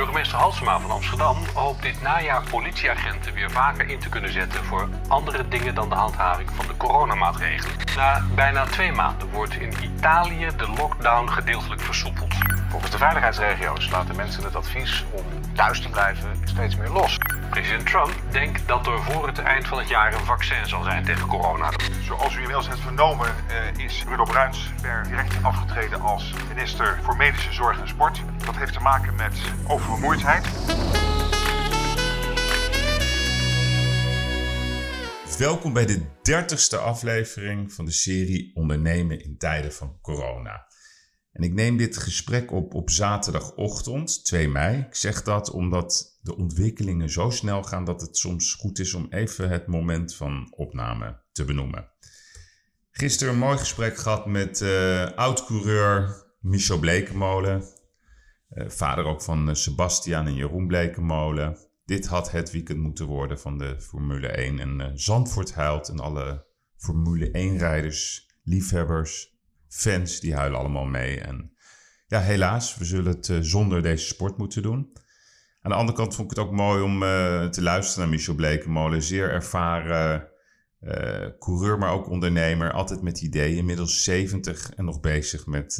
Burgemeester Halsema van Amsterdam hoopt dit najaar politieagenten weer vaker in te kunnen zetten voor andere dingen dan de handhaving van de coronamaatregelen. Na bijna twee maanden wordt in Italië de lockdown gedeeltelijk versoepeld. Volgens de veiligheidsregio's laten mensen het advies om thuis te blijven steeds meer los. President Trump denkt dat er voor het eind van het jaar een vaccin zal zijn tegen corona. Zoals u inmiddels hebt vernomen uh, is Rudolf Bruins per direct afgetreden als minister voor Medische Zorg en Sport. Dat heeft te maken met oververmoeidheid. Welkom bij de dertigste aflevering van de serie Ondernemen in tijden van corona. En ik neem dit gesprek op op zaterdagochtend, 2 mei. Ik zeg dat omdat de ontwikkelingen zo snel gaan dat het soms goed is om even het moment van opname te benoemen. Gisteren een mooi gesprek gehad met uh, oud-coureur Michel Blekemolen. Uh, vader ook van uh, Sebastian en Jeroen Blekemolen. Dit had het weekend moeten worden van de Formule 1. En Zandvoort huilt en alle Formule 1-rijders, liefhebbers, fans, die huilen allemaal mee. En ja, helaas, we zullen het zonder deze sport moeten doen. Aan de andere kant vond ik het ook mooi om te luisteren naar Michel Blekemolen. Zeer ervaren coureur, maar ook ondernemer. Altijd met ideeën. Inmiddels 70 en nog bezig met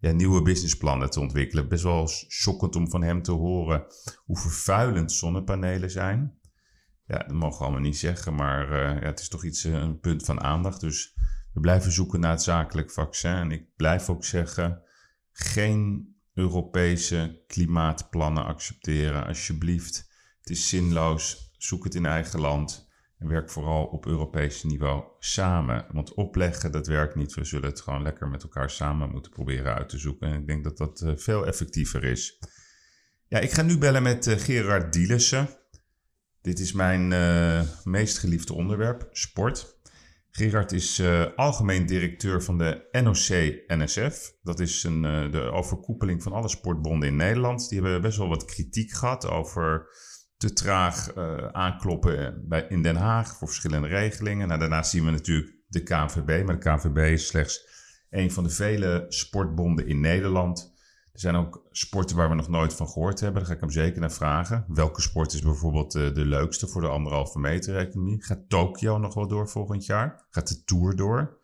ja, nieuwe businessplannen te ontwikkelen. Best wel schokkend om van hem te horen hoe vervuilend zonnepanelen zijn. Ja, dat mogen we allemaal niet zeggen, maar uh, ja, het is toch iets, een punt van aandacht. Dus we blijven zoeken naar het zakelijk vaccin. En ik blijf ook zeggen, geen Europese klimaatplannen accepteren, alsjeblieft. Het is zinloos. Zoek het in eigen land. En werk vooral op Europees niveau samen. Want opleggen, dat werkt niet. We zullen het gewoon lekker met elkaar samen moeten proberen uit te zoeken. En ik denk dat dat uh, veel effectiever is. Ja, ik ga nu bellen met uh, Gerard Dielissen. Dit is mijn uh, meest geliefde onderwerp, sport. Gerard is algemeen directeur van de NOC-NSF. Dat is een, de overkoepeling van alle sportbonden in Nederland. Die hebben best wel wat kritiek gehad over te traag uh, aankloppen bij, in Den Haag voor verschillende regelingen. Nou, daarnaast zien we natuurlijk de KNVB, maar de KNVB is slechts een van de vele sportbonden in Nederland. Er zijn ook sporten waar we nog nooit van gehoord hebben. Daar ga ik hem zeker naar vragen. Welke sport is bijvoorbeeld de, de leukste voor de anderhalve meter economie? Gaat Tokio nog wel door volgend jaar? Gaat de Tour door?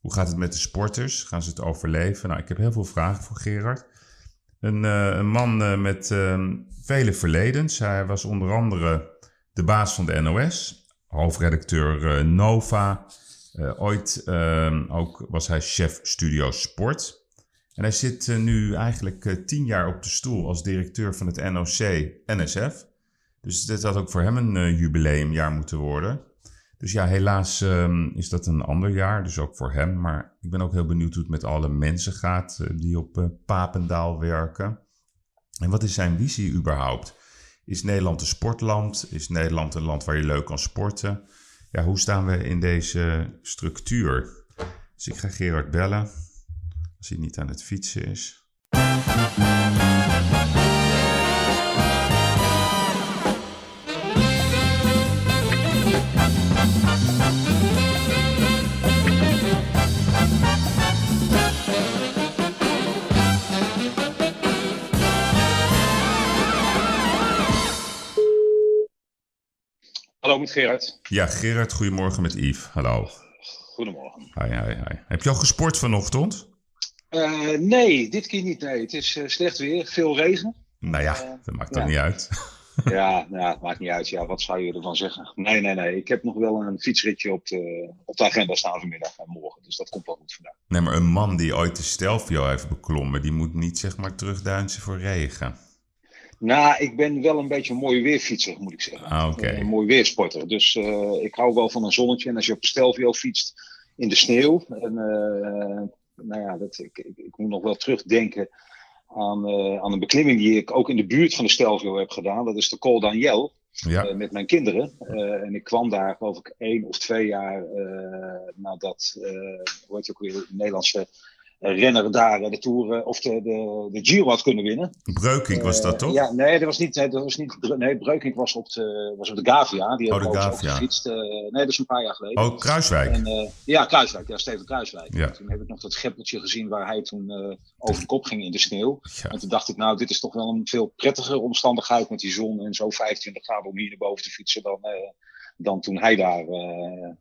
Hoe gaat het met de sporters? Gaan ze het overleven? Nou, ik heb heel veel vragen voor Gerard. Een, uh, een man uh, met uh, vele verledens. Hij was onder andere de baas van de NOS, hoofdredacteur eh, Nova. ooit ehm, ook was hij chef Studio Sport. En hij zit nu eigenlijk tien jaar op de stoel als directeur van het NOC-NSF. Dus dit had ook voor hem een jubileumjaar moeten worden. Dus ja, helaas um, is dat een ander jaar, dus ook voor hem. Maar ik ben ook heel benieuwd hoe het met alle mensen gaat uh, die op uh, Papendaal werken. En wat is zijn visie überhaupt? Is Nederland een sportland? Is Nederland een land waar je leuk kan sporten? Ja, hoe staan we in deze structuur? Dus ik ga Gerard bellen, als hij niet aan het fietsen is. Met Gerard. Ja, Gerard, goedemorgen met Yves. Hallo. Goedemorgen. Hi, hi, hi. Heb je al gesport vanochtend? Uh, nee, dit keer niet. Nee. Het is uh, slecht weer, veel regen. Nou ja, uh, dat maakt dan ja. niet uit. ja, nou, het maakt niet uit. Ja, wat zou je ervan zeggen? Nee, nee, nee. Ik heb nog wel een fietsritje op de, op de agenda staan vanmiddag en morgen. Dus dat komt wel goed vandaag. Nee, maar een man die ooit de Stelvio heeft beklommen, die moet niet zeg maar terugduinsen voor regen. Nou, ik ben wel een beetje een mooi weerfietser, moet ik zeggen. Ah, okay. Een mooi weersporter. Dus uh, ik hou wel van een zonnetje. En als je op Stelvio fietst in de sneeuw. En, uh, nou ja, dat, ik, ik, ik, moet nog wel terugdenken aan, uh, aan een beklimming die ik ook in de buurt van de Stelvio heb gedaan. Dat is de Col Daniel. Ja. met mijn kinderen. en ik kwam daar, geloof ik, één of twee jaar nadat, hoe heet je ook weer, de Nederlandse renner daar de Tour of de, de, de Giro had kunnen winnen. Breukink was dat toch? Ja, nee, dat was niet. Dat was niet nee, Breukink was op de, was op de Gavia. Die oh, de Gavia. gefietst. nee, dat is een paar jaar geleden. Oh, Kruiswijk. En, ja, Kruiswijk. Ja, Steven Kruiswijk. Ja. Toen heb ik nog dat greppeltje gezien waar hij toen over de kop ging in de sneeuw. En toen dacht ik, nou, dit is toch wel een veel prettigere omstandigheid met die zon en zo 25 graden om hier naar boven te fietsen dan dan toen hij daar uh,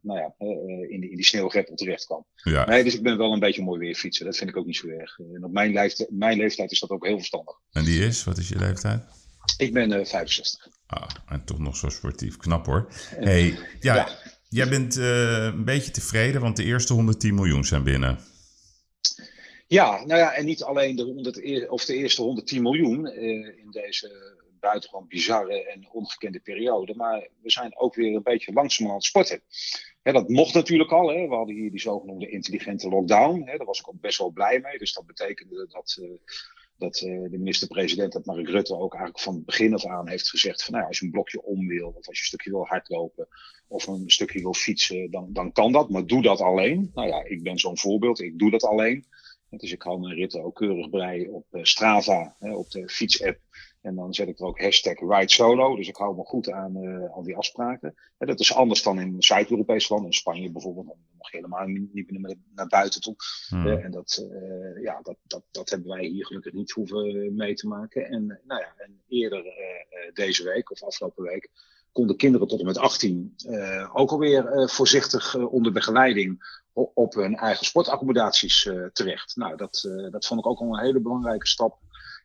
nou ja, uh, in, die, in die sneeuwgreppel terecht kwam. Ja. Nee, dus ik ben wel een beetje mooi weer fietsen. Dat vind ik ook niet zo erg. En op mijn leeftijd, mijn leeftijd is dat ook heel verstandig. En die is? Wat is je leeftijd? Ik ben uh, 65. Ah, en toch nog zo sportief. Knap hoor. Hey, ja, ja. Jij bent een beetje tevreden, want de eerste 110 miljoen zijn binnen. Ja, nou ja, en niet alleen de, 100, of de eerste 110 miljoen in deze buitengewoon bizarre en ongekende periode. Maar we zijn ook weer een beetje langzamerhand sporten. Hè, dat mocht natuurlijk al. We hadden hier die zogenoemde intelligente lockdown. Hè. Daar was ik ook best wel blij mee. Dus dat betekende dat, uh, dat uh, de minister-president, dat Mark Rutte, ook eigenlijk van het begin af aan heeft gezegd: van nou, als je een blokje om wil, of als je een stukje wil hardlopen, of een stukje wil fietsen, dan, dan kan dat. Maar doe dat alleen. Nou ja, ik ben zo'n voorbeeld. Ik doe dat alleen. Dus ik hou mijn ritten ook keurig bij op uh, Strava, op de fietsapp. En dan zet ik er ook hashtag ride solo. Dus ik hou me goed aan uh, al die afspraken. En dat is anders dan in Zuid-Europese landen. In Spanje bijvoorbeeld. Dan mag je helemaal niet meer naar buiten toe. Hmm. en dat, uh, ja, dat, dat, dat hebben wij hier gelukkig niet hoeven mee te maken. En, nou ja, en eerder deze week of afgelopen week konden kinderen tot en met 18 ook alweer voorzichtig onder begeleiding op hun eigen sportaccommodaties terecht. Nou, dat, dat vond ik ook al een hele belangrijke stap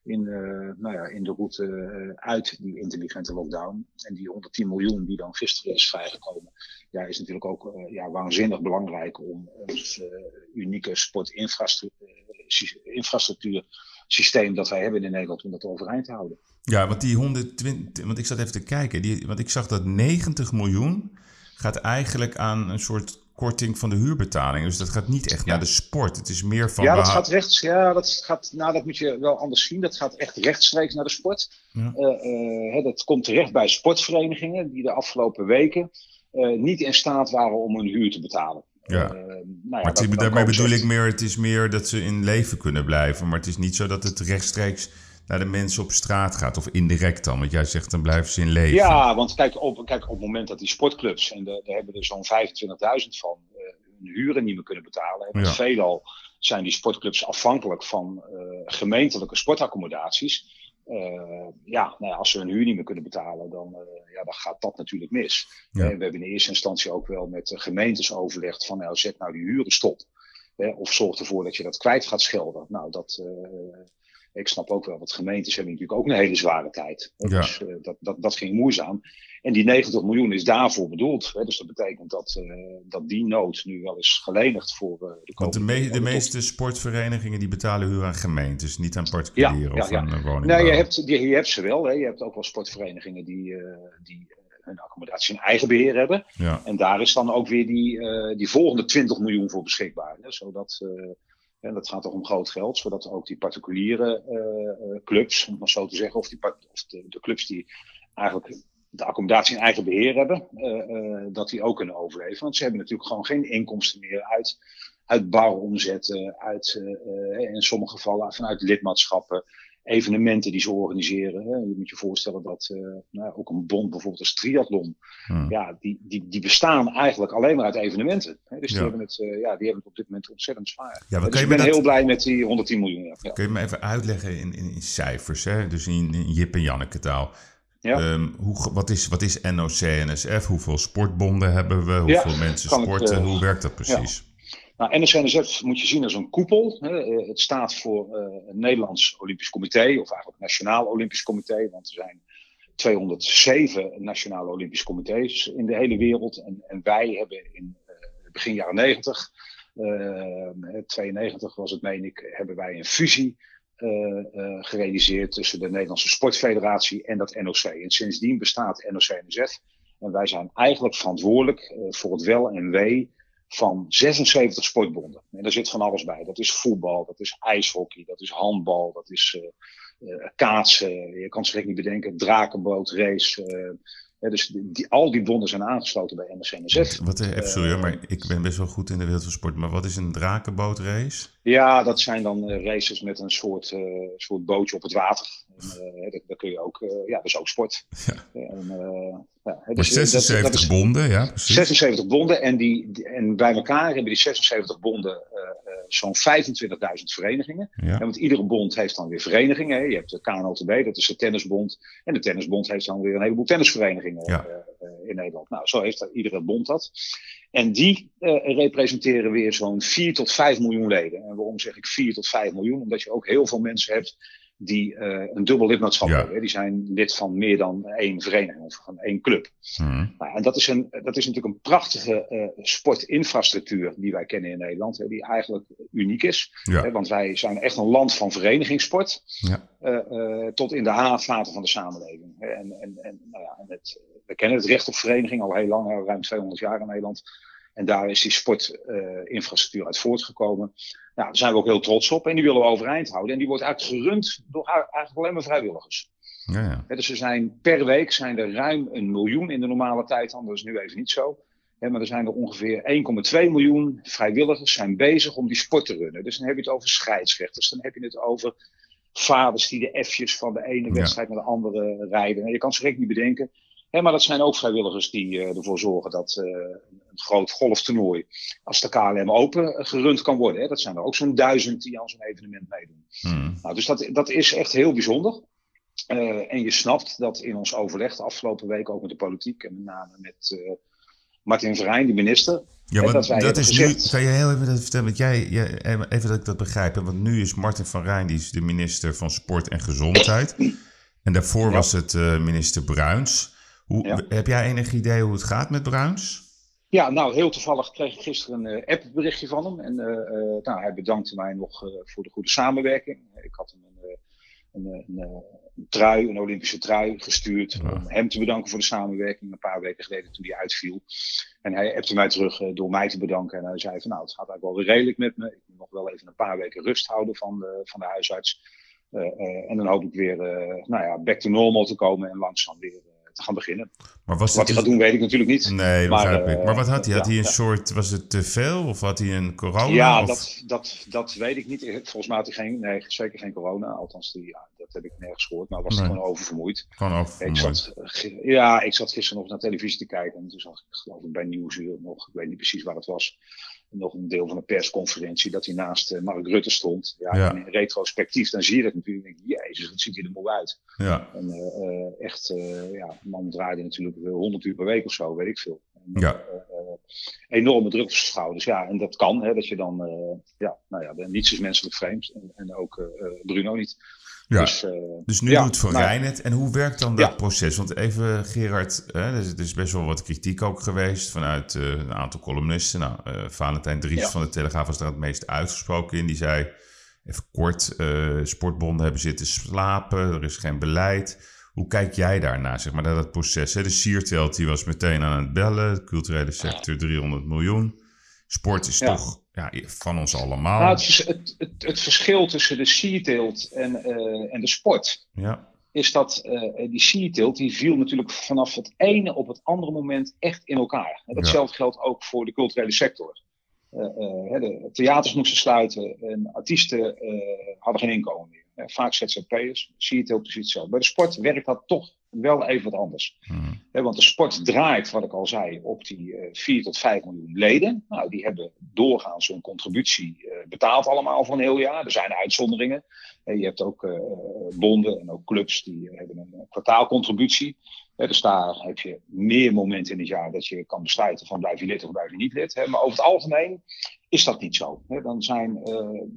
in, uh, nou ja, in de route uh, uit die intelligente lockdown. En die 110 miljoen die dan gisteren is vrijgekomen, ja, is natuurlijk ook uh, ja, waanzinnig belangrijk om ons unieke sportinfrastructuursysteem dat wij hebben in Nederland, om dat overeind te houden. Ja, want die 120, want ik zat even te kijken, die, want ik zag dat 90 miljoen gaat eigenlijk aan een soort korting van de huurbetaling. Dus dat gaat niet echt naar de sport. Het is meer van. Ja, dat gaat rechts. Ja, dat gaat. Nou, dat moet je wel anders zien. Dat gaat echt rechtstreeks naar de sport. Ja. Uh, uh, dat komt terecht bij sportverenigingen die de afgelopen weken uh, niet in staat waren om hun huur te betalen. Ja. nou ja maar daarmee bedoel ik meer, het is meer dat ze in leven kunnen blijven. Maar het is niet zo dat het rechtstreeks naar de mensen op straat gaat. Of indirect dan, want jij zegt dan blijven ze in leven. Ja, want kijk op, kijk, op het moment dat die sportclubs, en daar hebben er zo'n 25.000 van, uh, hun huren niet meer kunnen betalen. En ja. veelal zijn die sportclubs afhankelijk van uh, gemeentelijke sportaccommodaties. Uh, ja, nou ja, als ze hun huur niet meer kunnen betalen, dan, uh, ja, dan gaat dat natuurlijk mis. Ja. we hebben in eerste instantie ook wel met de gemeentes overlegd van nou, zet nou die huren stop. of zorg ervoor dat je dat kwijt gaat schelden. Nou, dat, ik snap ook wel, want gemeentes hebben natuurlijk ook een hele zware tijd. Ja. Dus uh, dat, dat, dat ging moeizaam. En die 90 miljoen is daarvoor bedoeld. Hè? Dus dat betekent dat, uh, dat die nood nu wel is gelenigd voor uh, de Want de, me de meeste sportverenigingen die betalen huur aan gemeentes, niet aan particulieren ja, of ja, aan woningbouw. Nee, je hebt, die, je hebt ze wel. Hè? Je hebt ook wel sportverenigingen die, die hun accommodatie in eigen beheer hebben. Ja. En daar is dan ook weer die, die volgende 20 miljoen voor beschikbaar. Hè? Zodat en dat gaat toch om groot geld, zodat ook die particuliere uh, clubs, om maar zo te zeggen, of, die of de, clubs die eigenlijk de accommodatie in eigen beheer hebben, uh, dat die ook kunnen overleven. Want ze hebben natuurlijk gewoon geen inkomsten meer uit, uit uit in sommige gevallen vanuit lidmaatschappen evenementen die ze organiseren. Hè. Je moet je voorstellen dat uh, nou, ook een bond bijvoorbeeld als triathlon, hmm. ja, die, die, die bestaan eigenlijk alleen maar uit evenementen. Hè. Dus die, hebben het, uh, ja, die hebben het op dit moment ontzettend zwaar. Ja, dus ik ben heel blij met die 110 miljoen. Ja. Kun je me even uitleggen in, in, in cijfers, hè? dus in, in Jip en Janneke taal. Ja. Um, hoe, wat, is, wat is NOC-NSF? Hoeveel sportbonden hebben we? Hoeveel ja, mensen sporten? Het, uh, hoe werkt dat precies? Nou, NSNSF moet je zien als een koepel. Hè. Eh, het staat voor het Nederlands Olympisch Comité, of eigenlijk Nationaal Olympisch Comité, want er zijn 207 nationale Olympische comité's in de hele wereld. En, en wij hebben in uh, begin jaren 90, uh, 92 was het, meen ik, hebben wij een fusie gerealiseerd tussen de Nederlandse Sportfederatie en dat NOC. En sindsdien bestaat NOC-NSF. En wij zijn eigenlijk verantwoordelijk voor het wel en wee van 76 sportbonden. En daar zit van alles bij. Dat is voetbal, dat is ijshockey, dat is handbal, dat is uh, uh, kaatsen. Je kan het niet bedenken. Drakenbootrace. Uh, dus die, al die bonden zijn aangesloten bij NSNSF. Wat, uh, sorry, maar ik ben best wel goed in de wereld van sport. Maar wat is een drakenbootrace? Ja, dat zijn dan races met een soort, uh, soort bootje op het water. En, dat, dat, kun je ook, ja, dat is ook sport. Ja. En, ja, dus, 76 dat, dat is, bonden, ja. Precies. 76 bonden en, die, en bij elkaar hebben die 76 bonden zo'n 25.000 verenigingen. Ja. want iedere bond heeft dan weer verenigingen. Je hebt de KNLTB, dat is de tennisbond. En de tennisbond heeft dan weer een heleboel tennisverenigingen ja. uh, in Nederland. Nou, zo heeft iedere bond dat. En die representeren weer zo'n 4 tot 5 miljoen leden. En waarom zeg ik 4 tot 5 miljoen? Omdat je ook heel veel mensen hebt die uh, een dubbel lidmaatschap ja. hebben. Die zijn lid van meer dan één vereniging of van één club. Mm. Nou, en dat is, een, dat is natuurlijk een prachtige uh, sportinfrastructuur die wij kennen in Nederland, hè, die eigenlijk uniek is. Ja. Hè, want wij zijn echt een land van verenigingssport. Ja. Uh, tot in de haatvaten van de samenleving. En, en, en nou ja, het, we kennen het recht op vereniging al heel lang, ruim 200 jaar in Nederland. En daar is die sportinfrastructuur uit voortgekomen. Nou, daar zijn we ook heel trots op en die willen we overeind houden. En die wordt eigenlijk gerund door eigenlijk alleen maar vrijwilligers. Ja, ja. dus er zijn per week zijn er ruim een miljoen in de normale tijd, is nu even niet zo. maar er zijn er ongeveer 1,2 miljoen vrijwilligers zijn bezig om die sport te runnen. Dus dan heb je het over scheidsrechters, dan heb je het over vaders die de F'jes van de ene wedstrijd naar de andere rijden. En je kan ze direct niet bedenken. Maar dat zijn ook vrijwilligers die uh, ervoor zorgen dat uh, een groot golftoernooi als de KLM Open gerund kan worden. Hè. Dat zijn er ook zo'n duizend die aan zo'n evenement meedoen. Hmm. Nou, dus dat, dat is echt heel bijzonder. Uh, en je snapt dat in ons overleg de afgelopen week ook met de politiek en met name met Martin Verheijn, de minister. Ja, maar dat, dat is gezegd... nu. Kan je heel even dat vertellen? Want jij, jij, even dat ik dat begrijp. Want nu is Martin van Rijn die is de minister van Sport en Gezondheid. en daarvoor ja. was het minister Bruins. Hoe, ja. Heb jij enig idee hoe het gaat met Bruins? Ja, nou, heel toevallig kreeg ik gisteren een uh, appberichtje van hem. En uh, nou, hij bedankte mij nog voor de goede samenwerking. Ik had hem een, een, een, een, trui, een Olympische trui gestuurd. Ja. Om hem te bedanken voor de samenwerking. Een paar weken geleden toen hij uitviel. En hij appte mij terug door mij te bedanken. En hij zei van nou, het gaat eigenlijk wel weer redelijk met me. Ik moet nog wel even een paar weken rust houden van de, van de huisarts. en dan hoop ik weer nou ja, back to normal te komen en langzaam weer te gaan beginnen. Maar was wat hij gaat doen, weet ik natuurlijk niet. Nee, maar, uh, maar wat had hij? Had ja, hij een soort, was het te veel of had hij een corona? Ja, of? dat, dat, dat weet ik niet. Volgens mij had hij geen, nee, zeker geen corona. Althans, die, ja, dat heb ik nergens gehoord. Maar was nee. gewoon oververmoeid. Gewoon oververmoeid. Ik zat, ja, ik zat gisteren nog naar televisie te kijken. En toen zag ik, geloof ik, bij Nieuwsuur nog, ik weet niet precies waar het was nog een deel van de persconferentie dat hij naast uh, Mark Rutte stond. Ja, ja. in retrospectief, dan zie je dat natuurlijk. Denk, Jezus, wat ziet hij er mooi uit. Ja. En uh, echt, uh, ja, man draaide natuurlijk 100 uur per week of zo, weet ik veel. En, ja. enorme druk op zijn schouders. Ja, en dat kan, hè, dat je dan, ja, nou ja, niets is menselijk vreemd. En, en ook Bruno niet. Ja. Dus, uh, dus nu ja, doet Van nou, het. En hoe werkt dan dat ja. proces? Want even, Gerard, hè, er, is, er, is, best wel wat kritiek ook geweest vanuit uh, een aantal columnisten. Nou, uh, Valentijn Dries van de Telegraaf was daar het meest uitgesproken in. Die zei, even kort, sportbonden hebben zitten slapen, er is geen beleid. Hoe kijk jij daarna, zeg maar, naar dat proces? Hè? De Siertelt die was meteen aan het bellen, de culturele sector 300 miljoen. Sport is toch ja, van ons allemaal. Nou, het, het, het, het, verschil tussen de seateelt en, uh, en de sport ja. is dat uh, die seateelt die viel natuurlijk vanaf het ene op het andere moment echt in elkaar. En datzelfde geldt ook voor de culturele sector. Uh, de theaters moesten sluiten en artiesten hadden geen inkomen meer. vaak ZZP'ers, seateelt precies hetzelfde. Bij de sport werkt dat toch wel even wat anders. Hmm. He, want de sport draait, wat ik al zei, op die uh, 4 tot 5 miljoen leden. Nou, die hebben doorgaans hun contributie uh, betaald allemaal voor een heel jaar. Er zijn uitzonderingen. Je hebt ook uh, bonden en ook clubs die hebben een kwartaalcontributie. dus daar heb je meer momenten in het jaar dat je kan besluiten van blijf je lid of blijf je niet lid. maar over het algemeen is dat niet zo. dan zijn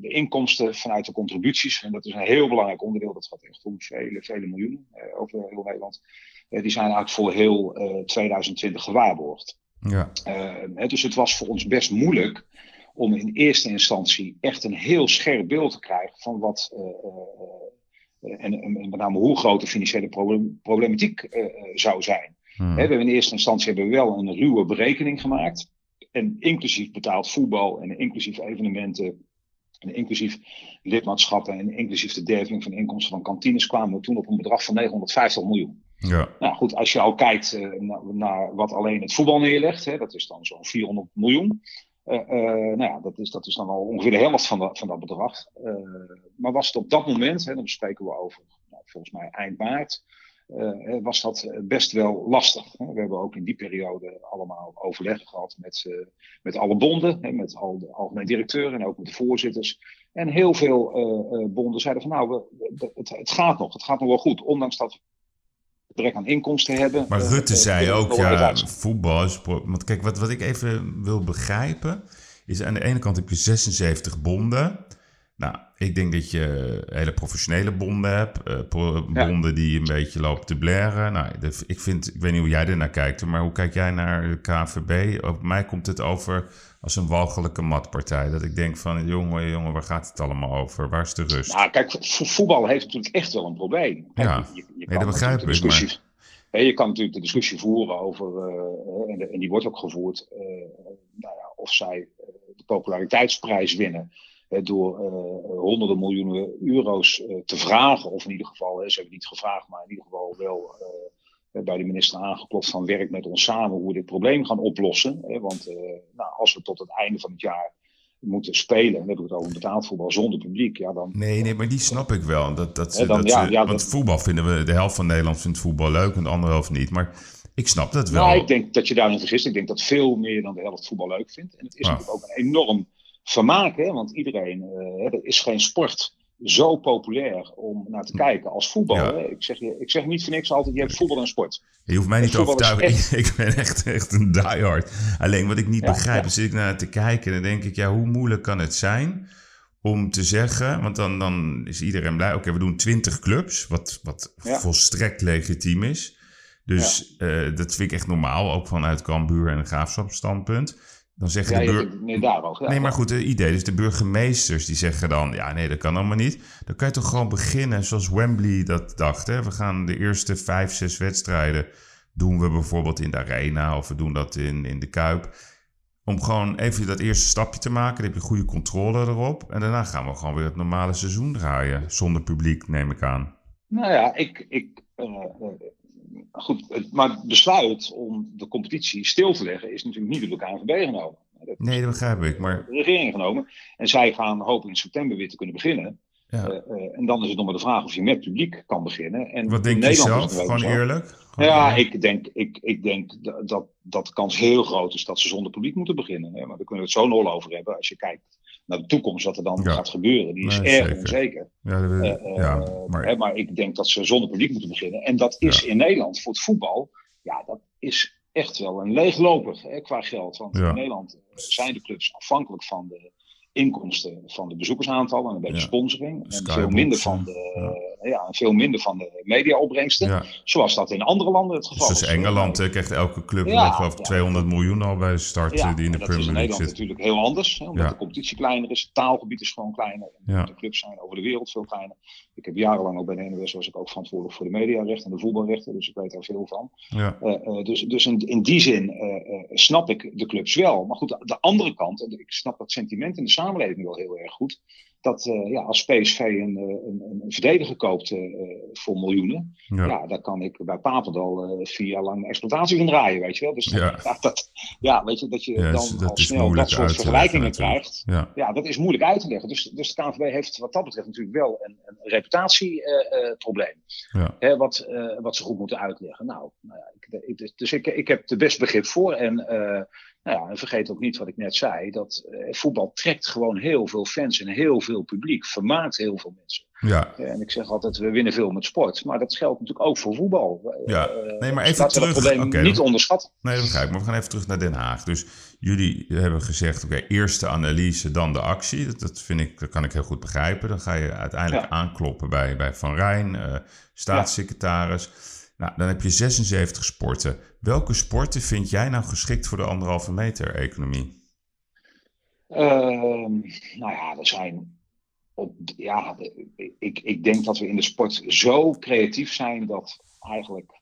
de inkomsten vanuit de contributies, en dat is een heel belangrijk onderdeel, dat gaat echt om vele, vele miljoenen over heel Nederland die zijn eigenlijk voor heel 2020 gewaarborgd. Ja. dus het was voor ons best moeilijk om in eerste instantie echt een heel scherp beeld te krijgen van wat. En, en, met name hoe groot de financiële problem, problematiek uh, zou zijn. Hmm. we hebben in eerste instantie hebben we wel een ruwe berekening gemaakt. En inclusief betaald voetbal en inclusief evenementen en inclusief lidmaatschappen en inclusief de derving van inkomsten van kantines kwamen we toen op een bedrag van 950 miljoen. Ja. Nou goed, als je al kijkt naar, naar, wat alleen het voetbal neerlegt, hè, dat is dan zo'n 400 miljoen. nou ja, dat is, dat is dan al ongeveer de helft van, van dat bedrag. maar was het op dat moment, hè, dan bespreken we over nou, volgens mij eind maart, uh, was dat best wel lastig. We hebben ook in die periode allemaal overleggen gehad met, uh, met alle bonden, met al de algemeen directeuren en ook met de voorzitters. En heel veel uh, bonden zeiden van nou, we, het, het, gaat nog, het gaat nog wel goed, ondanks dat we gebrek aan inkomsten hebben. Maar Rutte zei ook, ja, voetbal is... Want kijk, wat, wat ik even wil begrijpen, is aan de ene kant heb je 76 bonden... Nou, ik denk dat je hele professionele bonden hebt. Uh, bonden die een beetje lopen te blaren. Nou, ik, vind, ik weet niet hoe jij er naar kijkt, maar hoe kijk jij naar de KVB? Op mij komt het over als een walgelijke matpartij. Dat ik denk van, jongen, jongen, waar gaat het allemaal over? Waar is de rust? Nou, kijk, voetbal heeft natuurlijk echt wel een probleem. Ja, je, je nee, dat begrijp ik. Maar... Je kan natuurlijk de discussie voeren over, uh, en, en, die wordt ook gevoerd, uh, nou ja, of zij de populariteitsprijs winnen door uh, honderden miljoenen euro's uh, te vragen, of in ieder geval, hè, ze hebben niet gevraagd, maar in ieder geval wel bij de minister aangeklopt van werk met ons samen hoe we dit probleem gaan oplossen. Hè, want nou, als we tot het einde van het jaar moeten spelen, dan hebben we het over betaald voetbal zonder publiek, ja dan... Nee, nee, maar die snap ik wel. Dat, dat, dan, dat ja, ja, want voetbal vinden we, de helft van Nederland vindt voetbal leuk en de andere helft niet, maar... Ik snap dat wel. Nou, ik denk dat je daarin vergist. Ik denk dat veel meer dan de helft voetbal leuk vindt. En het is natuurlijk ook een enorm vermaken. Want iedereen, uh, er is geen sport zo populair om naar te kijken als voetbal. Ik, zeg, ik zeg niet voor niks altijd, je hebt voetbal en sport. Je hoeft mij niet te overtuigen. Ik ben echt, echt een diehard. Alleen wat ik niet begrijp, ja. zit ik naar te kijken en dan denk ik, ja, hoe moeilijk kan het zijn om te zeggen, want dan, dan is iedereen blij, oké, we doen 20 clubs, wat, wat volstrekt legitiem is. Dus uh, dat vind ik echt normaal, ook vanuit Cambuur en een graafschapstandpunt. Dan zeggen ja, de nee, daar nee, maar goed, het idee. Dus de burgemeesters die zeggen dan: ja, nee, dat kan allemaal niet. Dan kan je toch gewoon beginnen zoals Wembley dat dacht. Hè? We gaan de eerste vijf, zes wedstrijden doen we bijvoorbeeld in de arena of we doen dat in, in de kuip. Om gewoon even dat eerste stapje te maken. Dan heb je goede controle erop. En daarna gaan we gewoon weer het normale seizoen draaien. Zonder publiek, neem ik aan. Nou ja, ik, ik, uh, goed, maar het besluit om de competitie stil te leggen is natuurlijk niet door de KNVB genomen. Dat nee, dat begrijp ik. Maar... De regering genomen. En zij gaan hopen in september weer te kunnen beginnen. Ja. Uh, en dan is het nog maar de vraag of je met publiek kan beginnen. En Wat denk je zelf? Gewoon eerlijk? ja, ik denk, ik, ik denk dat, dat de kans heel groot is dat ze zonder publiek moeten beginnen. Maar daar kunnen we het zo nog over hebben. Als je kijkt naar de toekomst, wat er dan gaat gebeuren, die is erg onzeker. Ja, uh, ja, maar... maar... ik denk dat ze zonder publiek moeten beginnen. En dat is in Nederland voor het voetbal, ja, dat is echt wel een leegloper hè, qua geld. Want in Nederland zijn de clubs afhankelijk van de inkomsten van de bezoekersaantallen en een beetje sponsoring. En veel minder van de, ja, veel minder van de mediaopbrengsten. Ja. Zoals dat in andere landen het geval dus is. Engeland uh, krijgt elke club ja, geloof 200 miljoen al bij de start die in de Premier League zit. Dat is in Nederland zit. natuurlijk heel anders. Hè, omdat de competitie kleiner is. Het taalgebied is gewoon kleiner. De clubs zijn over de wereld veel kleiner. Ik heb jarenlang ook bij de NOS was ik ook verantwoordelijk voor de mediarechten en de voetbalrechten. Dus ik weet daar veel van. Ja. Uh, uh, dus dus in, in die zin snap ik de clubs wel. Maar goed, de andere kant, en ik snap dat sentiment in de samenleving wel heel erg goed dat uh, ja, als PSV een, een, een verdediger koopt uh, voor miljoenen, ja. ja, daar kan ik bij Papendal uh, vier jaar lang exploitatie van draaien, weet je wel. Dus ja, ja dat, ja weet je, dat je dan al snel dat soort vergelijkingen krijgt, ja. dat is moeilijk uit te leggen. Dus, dus de KNVB heeft wat dat betreft natuurlijk wel een, een reputatieprobleem, ja. wat, wat ze goed moeten uitleggen. Nou, nou ja, ik, dus ik, ik heb er best begrip voor en nou ja, en vergeet ook niet wat ik net zei, dat eh, voetbal trekt gewoon heel veel fans en heel veel publiek, vermaakt heel veel mensen. Ja. En ik zeg altijd, we winnen veel met sport, maar dat geldt natuurlijk ook voor voetbal. Ja, eh, nee, maar even terug. Dat probleem niet onderschatten. Nee, dat begrijp ik, maar we gaan even terug naar Den Haag. Dus jullie hebben gezegd, oké, eerst de analyse, dan de actie. Dat, dat, vind ik, dat kan ik heel goed begrijpen. Dan ga je uiteindelijk aankloppen bij, bij Van Rijn, staatssecretaris. Nou, dan heb je 76 sporten. Welke sporten vind jij nou geschikt voor de anderhalve meter economie? Uh, nou ja, er zijn. Op, ja, ik, ik denk dat we in de sport zo creatief zijn dat eigenlijk,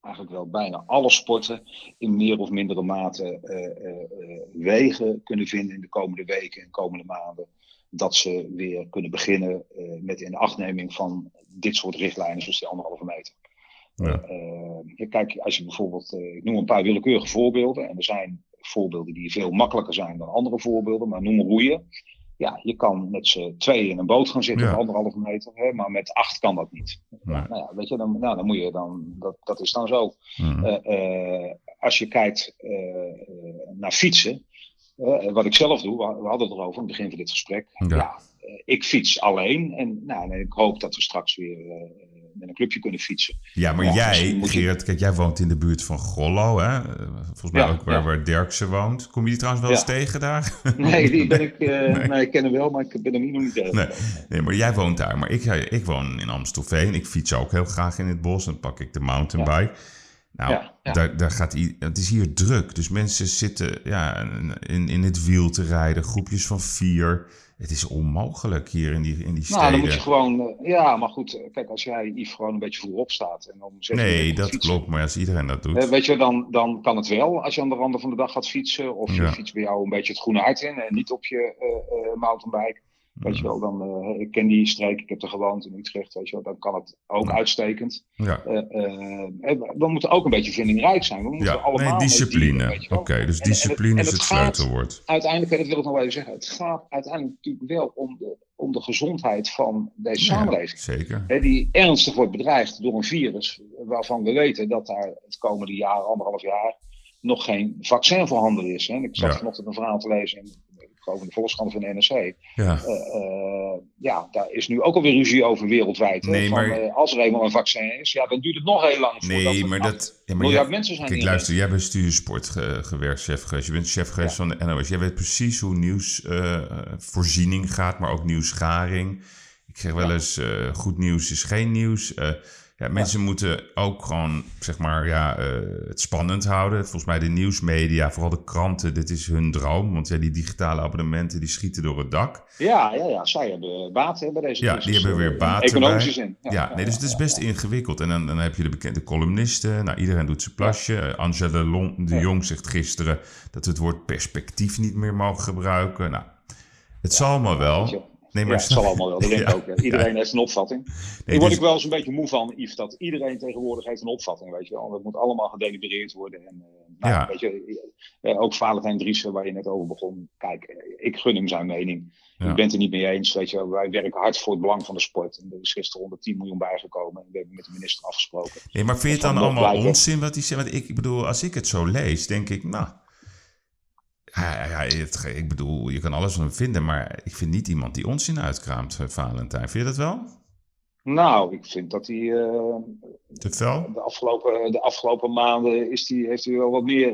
eigenlijk wel bijna alle sporten in meer of mindere mate uh, uh, wegen kunnen vinden in de komende weken en komende maanden. Dat ze weer kunnen beginnen met in achtneming van dit soort richtlijnen, zoals die anderhalve meter. Ja. Uh, kijk, als je bijvoorbeeld, uh, ik noem een paar willekeurige voorbeelden. En er zijn voorbeelden die veel makkelijker zijn dan andere voorbeelden. Maar noem roeien. Ja, je kan met z'n tweeën in een boot gaan zitten, Ja. anderhalve meter. Hè, maar met acht kan dat niet. Nou ja, weet je, dan, nou, dan moet je dan, dat, dat is dan zo. Mhm. Eh, eh, als je kijkt eh, eh, naar fietsen, eh, wat ik zelf doe, we, we hadden het erover aan het begin van dit gesprek. Ja. Eh, ik fiets alleen en, nou, ik hoop dat we straks weer eh, met een clubje kunnen fietsen. Ja, maar jij, je- Gerard, kijk, jij woont in de buurt van Gollo, hè? Eh, Volgens mij Ja, ook waar, ja. waar Derksen woont. Kom je die trouwens wel Ja. eens tegen daar? Nee, die ben ik, eh, Nee. nee. ik ken hem wel, maar ik ben hem hier nog niet tegen. Nee, nee, maar jij woont daar. Maar ik, ik woon in Amstelveen. Ik fiets ook heel graag in het bos. Dan pak ik de mountainbike. Nou, Ja, ja. Daar, daar gaat het is hier druk. Dus mensen zitten ja, in, in het wiel te rijden. Groepjes van vier. Het is onmogelijk hier in die, in die steden. Nou, dan moet je gewoon, eh, ja, maar goed, eh, kijk, als jij Yves gewoon een beetje voorop staat en zes uur nee, gaat dat fietsen, klopt. Maar als iedereen dat doet. Eh, weet je, dan, dan kan het wel als je aan de randen van de dag gaat fietsen. Of je Ja. fietst bij jou een beetje het groene hart in en niet op je mountainbike. Weet je wel, dan, eh, ik ken die streek, ik heb er gewoond in Utrecht, weet je wel, dan kan het ook Ja. uitstekend. ja. Eh, eh, we moeten ook een beetje vindingrijk zijn. We moeten ja, allemaal nee, discipline. Oké, dus En- en het- discipline is het gaat- sleutelwoord. Uiteindelijk, en dat wil ik nog wel even zeggen, het gaat uiteindelijk natuurlijk wel om de, om de gezondheid van deze Ja, samenleving. zeker. Hè, die ernstig wordt bedreigd door een virus waarvan we weten dat daar het komende jaar, anderhalf jaar, nog geen vaccin voorhanden is. Hè. Ik zat Ja. vanochtend een verhaal te lezen in, geloof in de Volkskrant van de NRC. Ja. Eh, eh, ja, daar is nu ook alweer ruzie over wereldwijd. Nee, van, maar- eh, als er eenmaal een vaccin is, ja, dan duurt het nog heel lang voordat Nee, maar acht dat... Ja, maar miljard jij- mensen zijn Kijk, luister, jij bent stuursport ge- gewerkt, chef geweest. Je bent chef geweest van de NOS. Jij weet precies hoe nieuwsvoorziening gaat, maar ook nieuwsgaring. Ik zeg wel eens, goed nieuws is geen nieuws. Eh, ja, mensen moeten ook gewoon, zeg maar, ja, eh, het spannend houden. Volgens mij de nieuwsmedia, vooral de kranten, dit is hun droom. Want ja, die digitale abonnementen, die schieten door het dak. Ja, ja, ja, zij hebben baat hè, bij deze Ja, crisis, die hebben weer eh, baat zin. Ja, nee, dus het is best ingewikkeld. En dan, dan heb je de bekende columnisten. Nou, iedereen doet zijn plasje. Eh, Angela Lon- de. Jong zegt gisteren dat we het woord perspectief niet meer mogen gebruiken. Nou, het zal maar wel. Nee, Ja, maar het zal allemaal wel, dat denk ik Ja, ook. hè. Iedereen heeft een opvatting. Nee, Daar word dus- ik wel eens een beetje moe van, Yves, dat iedereen tegenwoordig heeft een opvatting, weet je wel. Dat moet allemaal gedelibereerd worden. En, eh, nou, Ja. weet je, eh, ook Valentijn Driessen, waar je net over begon. Kijk, eh, ik gun hem zijn mening. Ja. Ik ben het er niet mee eens, weet je wel. Wij werken hard voor het belang van de sport. En er is gisteren 110 miljoen bijgekomen. En we hebben met de minister afgesproken. Nee, maar vind je het Dat dan allemaal onzin wat hij zegt? Want ik bedoel, als ik het zo lees, denk ik, nou... Ja, ja, het- ik bedoel, je kan alles van hem vinden, maar ik vind niet iemand die onzin uitkraamt, eh, Valentijn. Vind je dat wel? Nou, ik vind dat hij eh, Te fel? de, afgelopen, de afgelopen maanden is die, heeft hij wel wat meer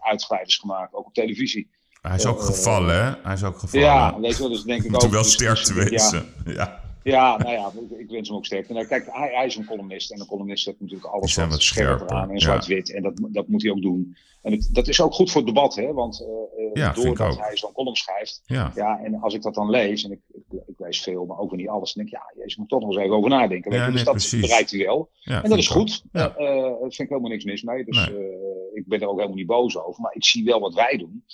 uitglijders gemaakt. Ook op televisie. Hij is ook gevallen, hè? Hij is ook gevallen. Ja, weet je wel, dus denk ik Moet ook. hem wel sterk ja, wezen. Ja. Ja, nou ja, ik- wens hem ook sterkte. Nou, kijk, hij, hij is een columnist en een columnist heeft natuurlijk alles wat, wat scherper aan en ja. zwart-wit. En dat, dat moet hij ook doen. En het, dat is ook goed voor het debat, hè? Want eh, Ja, doordat hij zo'n column schrijft, Ja. ja, en als ik dat dan lees, en ik, ik, ik lees veel, maar ook weer niet alles, dan denk ik, ja, jezus, moet toch nog eens even over nadenken. weet je. nee, dus dat precies. bereikt hij wel. ja En dat is goed. Ja. Eh, daar vind ik helemaal niks mis mee. Dus Nee. ik ben er ook helemaal niet boos over. Maar ik zie wel wat wij doen.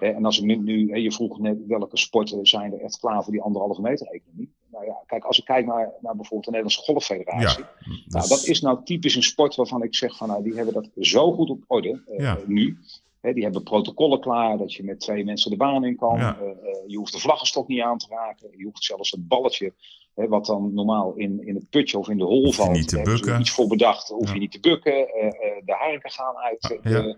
En als ik nu, nu hè, je vroeg net welke sporten zijn er echt klaar voor die anderhalve meter economie. Nou ja, kijk, als ik kijk naar, naar bijvoorbeeld de Nederlandse Golffederatie. Ja. Nou, Dus- dat is nou typisch een sport waarvan ik zeg van nou, die hebben dat zo goed op orde eh, Ja. nu. Hè, die hebben protocollen klaar dat je met twee mensen de baan in kan. Ja. Eh, eh, je hoeft de vlaggenstok niet aan te raken. Je hoeft zelfs het balletje, hè, wat dan normaal in, in het putje of in de hol valt. niet te ze bukken. iets voor bedacht. Hoef Ja. je niet te bukken. De harken gaan uit Ja. de,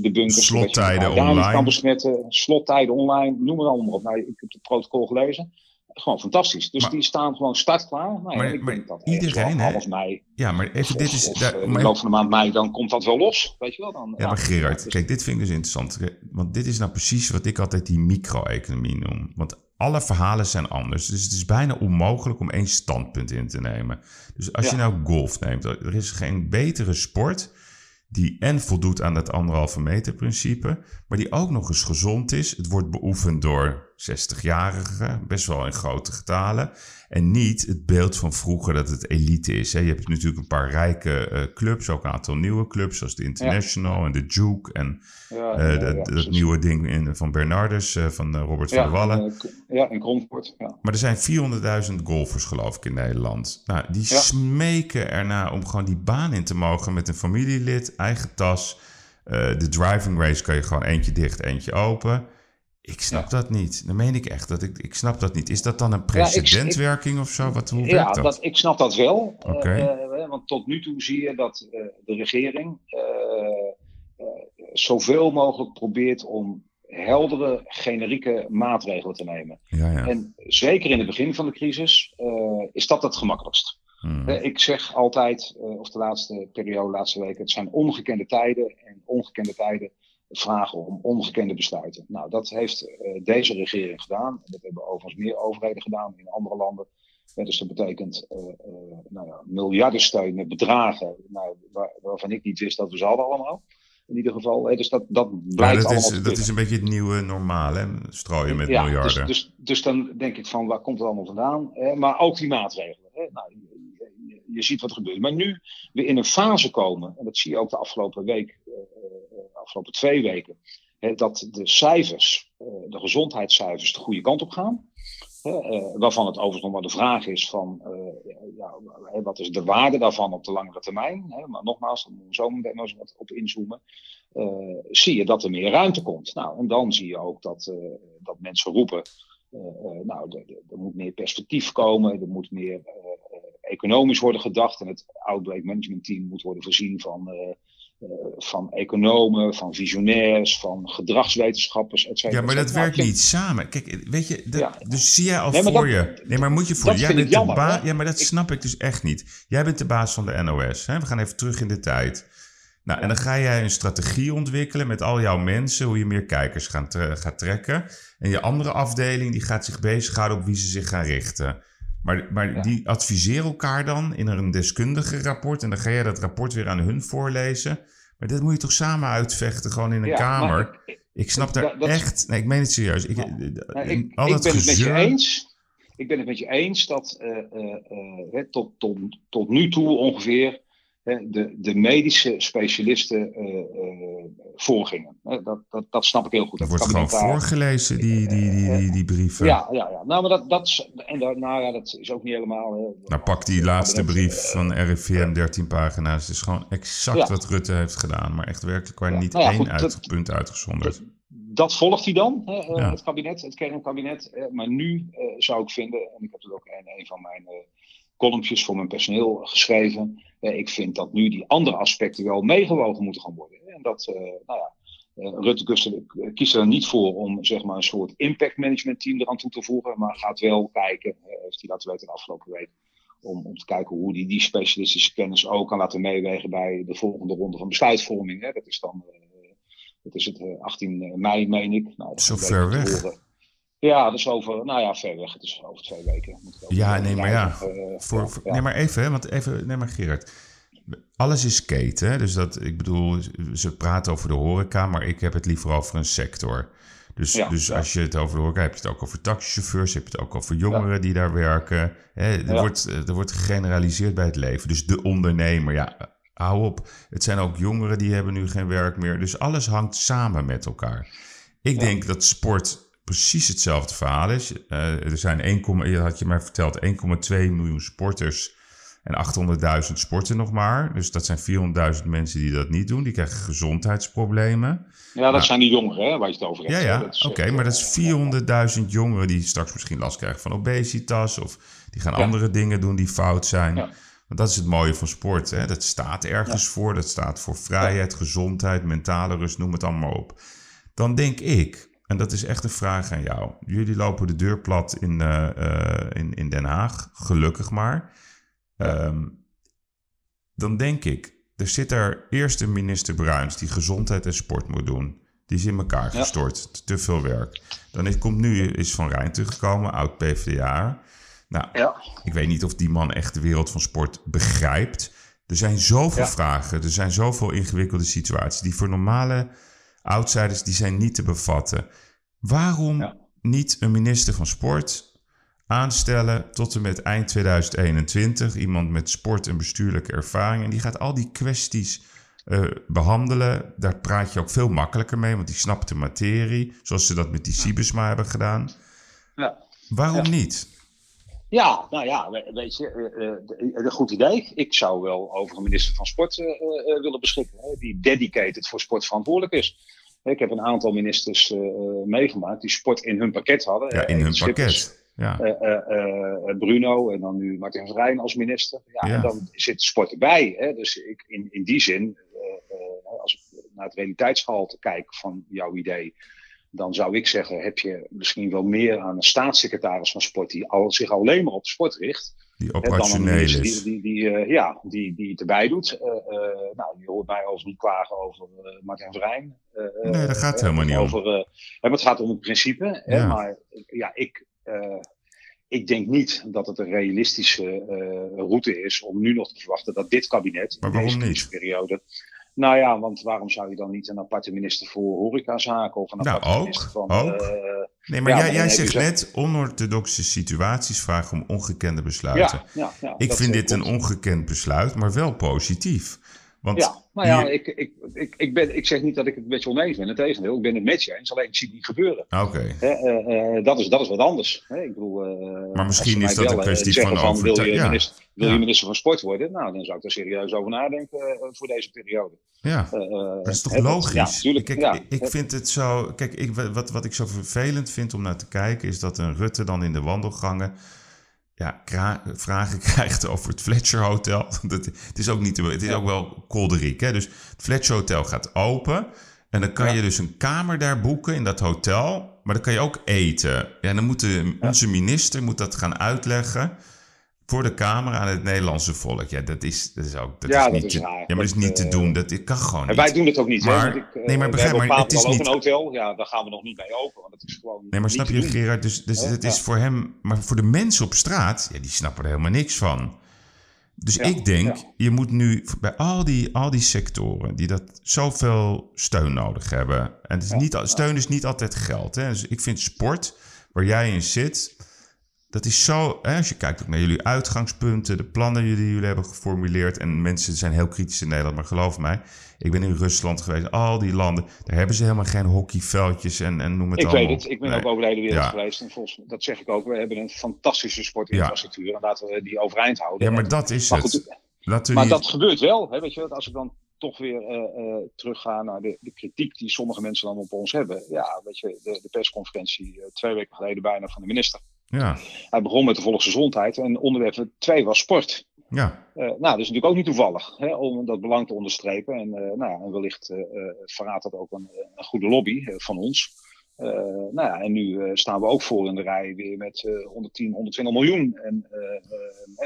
de bunkers. Slottijden online. kan besmetten. Slottijden online. Noem het allemaal maar op. Nou, ik heb het protocol gelezen. Gewoon fantastisch. Dus Maar- die staan gewoon startklaar. Nou, ja, Maar- ik maar denk dat ergens iedereen, hè? half mei Ja, maar even, dit is... of, daar- eh, in de loop van de maand mei, dan komt dat wel los. Weet je wel dan? Ja, maar Gerard, dus- kijk, dit vind ik dus interessant. Want dit is nou precies wat ik altijd die micro-economie noem. Want alle verhalen zijn anders. Dus het is bijna onmogelijk om één standpunt in te nemen. Dus als je nou golf neemt, er is geen betere sport die en voldoet aan het anderhalve meter principe, maar die ook nog eens gezond is. Het wordt beoefend door 60-jarigen, best wel in grote getalen. En niet het beeld van vroeger dat het elite is. Hè. Je hebt natuurlijk een paar rijke uh, clubs, ook een aantal nieuwe clubs, zoals de International en de Juke. En ja, uh, ja, dat nieuwe ding in, van Bernardus, uh, van Robert van der Wallen. ja, in. Ja. Maar er zijn 400.000 golfers, geloof ik, in Nederland. Nou, die smeken erna om gewoon die baan in te mogen met een familielid, eigen tas. de driving race kan je gewoon eentje dicht, eentje open. Ik snap dat niet. Dan meen ik echt. Dat ik, ik snap dat niet. Is dat dan een precedentwerking of zo? Wat, hoe ja, werkt dat? dat? Ik snap dat wel. Okay. Uh, want tot nu toe zie je dat uh, de regering uh, zoveel mogelijk probeert om heldere, generieke maatregelen te nemen. Ja, ja. En zeker in het begin van de crisis is dat het gemakkelijkst. Hmm. Ik zeg altijd, of de laatste periode, de laatste weken, het zijn ongekende tijden. En ongekende tijden vragen om ongekende besluiten. Nou, dat heeft uh, deze regering gedaan. Dat hebben overigens meer overheden gedaan in andere landen. Ja, dus dat betekent uh, uh, nou ja, miljardensteun met bedragen nou, waar, waarvan ik niet wist dat we ze hadden allemaal. In ieder geval. Dus dat, dat blijkt dat allemaal is, Dat is een beetje het nieuwe normaal, hè? Strooien met ja, miljarden. Dus, dus, dus, dan denk ik van, waar komt het allemaal vandaan? Eh, maar ook die maatregelen. Hè? Nou, je, je, je, ziet wat er gebeurt. Maar nu we in een fase komen, en dat zie je ook de afgelopen week afgelopen twee weken, hè, dat de cijfers, uh, de gezondheidscijfers, de goede kant op gaan. Uh, waarvan het overigens nog maar de vraag is van uh, ja, wat is de waarde daarvan op de langere termijn. Hè? Maar nogmaals, dan moeten we zo meteen eens wat op inzoomen. zie je dat er meer ruimte komt. Nou, en dan zie je ook dat, dat mensen roepen, nou, er moet meer perspectief komen, er moet meer economisch worden gedacht. En het outbreak management team moet worden voorzien van van economen, van visionairs, van gedragswetenschappers, et cetera. Ja, maar dat werkt niet samen. Kijk, weet je, dat, Ja. dus zie jij al Nee, voor dat- je. Nee, maar moet je voor dat Jij bent de jammer, baas. hè? Ja, maar dat Ik- snap ik dus echt niet. Jij bent de baas van de NOS. Hè? We gaan even terug in de tijd. Nou, en dan ga jij een strategie ontwikkelen met al jouw mensen, hoe je meer kijkers gaat trekken. En je andere afdeling die gaat zich bezighouden op wie ze zich gaan richten. Maar, maar Ja. die adviseren elkaar dan in een deskundige rapport. En dan ga jij dat rapport weer aan hun voorlezen. Maar dit moet je toch samen uitvechten, gewoon in een Ja, kamer. ik- Ik snap daar dat- dat- echt. Nee, ik meen het serieus. Ik, Ja. eh, Nou, ik, al ik dat ben het met je eens. Ik ben het met je eens dat eh, eh, eh, tot, tot, tot nu toe ongeveer de, de medische specialisten eh, eh, voorgingen. Hè, dat, dat, dat snap ik heel goed. Dat wordt gewoon voorgelezen, die, die, die, die, die brieven. Ja, ja, ja. Nou, maar dat, dat, is, en daar, nou dat is ook niet helemaal. Hè. Nou, pak die laatste brief eh, van RIVM, 13 pagina's. Het is gewoon exact wat Rutte heeft gedaan. Maar echt werkelijk waar niet nou één punt uitgezonderd. dat volgt hij dan, hè, eh, Ja. het kabinet, het kernkabinet. Eh, maar nu eh, zou ik vinden, en ik heb het ook in een van mijn eh columnjes voor mijn personeel geschreven. Eh, ik vind dat nu die andere aspecten wel meegewogen moeten gaan worden. En dat, eh, nou ja, eh, Rutte kiest er, kiest er niet voor om zeg maar, een soort impact management team eraan toe te voegen. Maar gaat wel kijken, heeft hij laten weten de afgelopen week. Om, om te kijken hoe hij die specialistische kennis ook kan laten meewegen bij de volgende ronde van besluitvorming. Hè. Dat is dan dat is het eh, 18 mei, meen ik. Nou, dat Zo ver weg. Ja, is over, nou ja, ver weg. Het is over twee weken. Moet Ja, nee, maar ja. Eh, Voor, ja, voor- ja. Nee, maar even, hè, want even, nee, maar Gerard. Alles is keten, hè? dus dat, ik bedoel, ze praten over de horeca, maar ik heb het liever over een sector. Dus, Ja, dus ja. als je het over de horeca hebt, heb je het ook over taxichauffeurs, heb je het ook over jongeren die daar werken. Hè? Er, wordt, er wordt gegeneraliseerd bij het leven. Dus de ondernemer, ja, hou op. Het zijn ook jongeren die hebben nu geen werk meer. Dus alles hangt samen met elkaar. Ik denk dat sport precies hetzelfde verhaal is. Eh, er zijn 1, je had je mij verteld, 1,2 miljoen sporters en 800.000 sporten nog maar. Dus dat zijn 400.000 mensen die dat niet doen. Die krijgen gezondheidsproblemen. ja, dat Nou. zijn die jongeren hè, waar je het over hebt. Ja, ja, oké. eh, maar dat is 400.000 jongeren die straks misschien last krijgen van obesitas. Of die gaan Ja. andere dingen doen die fout zijn. Ja. Want dat is het mooie van sport. Hè? Dat staat ergens voor. Dat staat voor vrijheid, gezondheid, mentale rust, noem het allemaal op. Dan denk ik, en dat is echt een vraag aan jou. Jullie lopen de deur plat in, eh, eh, in, in Den Haag, gelukkig maar. Ehm, dan denk ik, er zit daar eerst een minister Bruins die gezondheid en sport moet doen. Die is in elkaar gestort, te, te veel werk. Dan is, komt nu is Van Rijn teruggekomen, oud PvdA. Nou, Ja, ik weet niet of die man echt de wereld van sport begrijpt. Er zijn zoveel Ja. vragen, er zijn zoveel ingewikkelde situaties die voor normale outsiders die zijn niet te bevatten. Waarom Ja. niet een minister van sport aanstellen tot en met eind 2021. Iemand met sport en bestuurlijke ervaring. En die gaat al die kwesties uh, behandelen. Daar praat je ook veel makkelijker mee, want die snapt de materie. Zoals ze dat met die Sibesma hebben gedaan. Ja. Waarom niet? Ja, nou ja, weet je, uh, een goed idee. Ik zou wel over een minister van Sport willen beschikken, hè, die dedicated voor sport verantwoordelijk is. Ik heb een aantal ministers meegemaakt die sport in hun pakket hadden. Ja, in hun pakket. Ja. Bruno en dan nu Martin Verijn als minister. Ja, En dan zit sport erbij. Hè. Dus ik, in, in die zin, als ik naar het realiteitsgehalte kijk van jouw idee, dan zou ik zeggen, heb je misschien wel meer aan een staatssecretaris van sport die al, zich alleen maar op sport richt. Die operationeel is. Die, die, die, uh, ja, die, die het erbij doet. Uh, uh, nou, je hoort mij over niet klagen over Martin Vrijn. nee, dat gaat helemaal niet over, om. maar het gaat om het principe. Ja. Hè, maar ja, ik, ik denk niet dat het een realistische route is om nu nog te verwachten dat dit kabinet maar in deze periode nou ja, want waarom zou je dan niet een aparte minister voor horecazaken of een nou, aparte ook, minister van... ook. Uh, nee, maar ja, jij, jij zegt net onorthodoxe situaties vragen om ongekende besluiten. Ja, ja, ik vind dit een ongekend besluit, maar wel positief. Want ja, nou ja, ik, ik, ik, ik, ben, ik zeg niet dat ik het met je oneens ben. Integendeel, ik ben het met je eens. Alleen ik zie het niet gebeuren. Oké. Okay. Uh, uh, dat, is, dat is wat anders. Hè? Ik bedoel, uh, maar misschien is dat een kwestie van, van. Wil je, ja. minister, wil je minister van Sport worden? Nou, dan zou ik er serieus over nadenken voor deze periode. Ja, dat is toch logisch? Ja, kijk, ja. ik vind het zo... Kijk, ik, wat, wat ik zo vervelend vind om naar te kijken... is dat een Rutte dan in de wandelgangen ja, vragen krijgt over het Fletcher Hotel. Dat, het is ook, niet, het is ook wel kolderiek. Hè? Dus het Fletcher Hotel gaat open. En dan kan ja. je dus een kamer daar boeken in dat hotel. Maar dan kan je ook eten. Ja, dan moet de, onze minister moet dat gaan uitleggen voor de camera aan het Nederlandse volk. Ja, dat is, dat is ook dat ja, is niet dat is te, raar. Ja, maar dat is niet te uh, doen. Dat kan gewoon niet. En wij doen het ook niet. Maar, hè? Ik, nee, maar begrijp maar, het is ook niet... een hotel. Ja, daar gaan we nog niet mee open. Want het is gewoon Nee, maar snap je. Gerard? Dus, dus Ja, het is voor hem... Maar voor de mensen op straat, ja, die snappen er helemaal niks van. Dus Ja, ik denk, ja. je moet nu bij al die, al die sectoren die dat zoveel steun nodig hebben. En het is niet, al- steun is niet altijd geld. Hè? Dus ik vind sport, waar jij in zit, dat is zo. Hè, als je kijkt ook naar jullie uitgangspunten, de plannen die jullie hebben geformuleerd. En mensen zijn heel kritisch in Nederland, maar geloof mij, ik ben in Rusland geweest, al die landen, daar hebben ze helemaal geen hockeyveldjes en, en noem het Ik allemaal. weet het. Ik ben Nee. ook over de hele wereld Ja. geweest. En volgens, dat zeg ik ook. We hebben een fantastische sportinfrastructuur. En laten we die overeind houden. Ja, maar En- dat is maar het. goed, Laten we Maar dat gebeurt wel. Hè, weet je, als ik dan toch weer eh, eh, terugga naar de, de kritiek die sommige mensen dan op ons hebben. Ja, weet je, de, de persconferentie eh, twee weken geleden bijna van de minister. Ja, Hij begon met de volksgezondheid en onderwerp twee was sport. ja. Eh, nou, dat is natuurlijk ook niet toevallig hè, om dat belang te onderstrepen. En, eh, nou, en wellicht eh, verraadt dat ook een, een goede lobby van ons. Eh, nou ja, en nu eh, staan we ook voor in de rij weer met eh 110, 120 miljoen. En eh,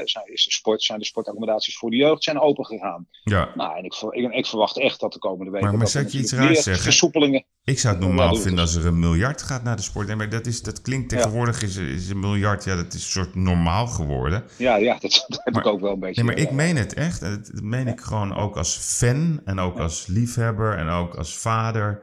eh, zijn, is de sport, zijn de sportaccommodaties voor de jeugd zijn open gegaan. ja. Nou, en ik, ik, ik verwacht echt dat de komende weken. Maar- maar zou ik je iets raars zeggen? Versoepelingen. Ik zou het normaal vinden als er een miljard gaat naar de sport. Nee, maar dat, is, dat klinkt Ja. tegenwoordig, is, is een miljard, ja, dat is een soort normaal geworden. Ja, ja, dat, dat heb Maar- ik ook wel een beetje. Nee, maar ik meen het echt. Dat meen ik gewoon ook als fan en ook als liefhebber en ook als vader.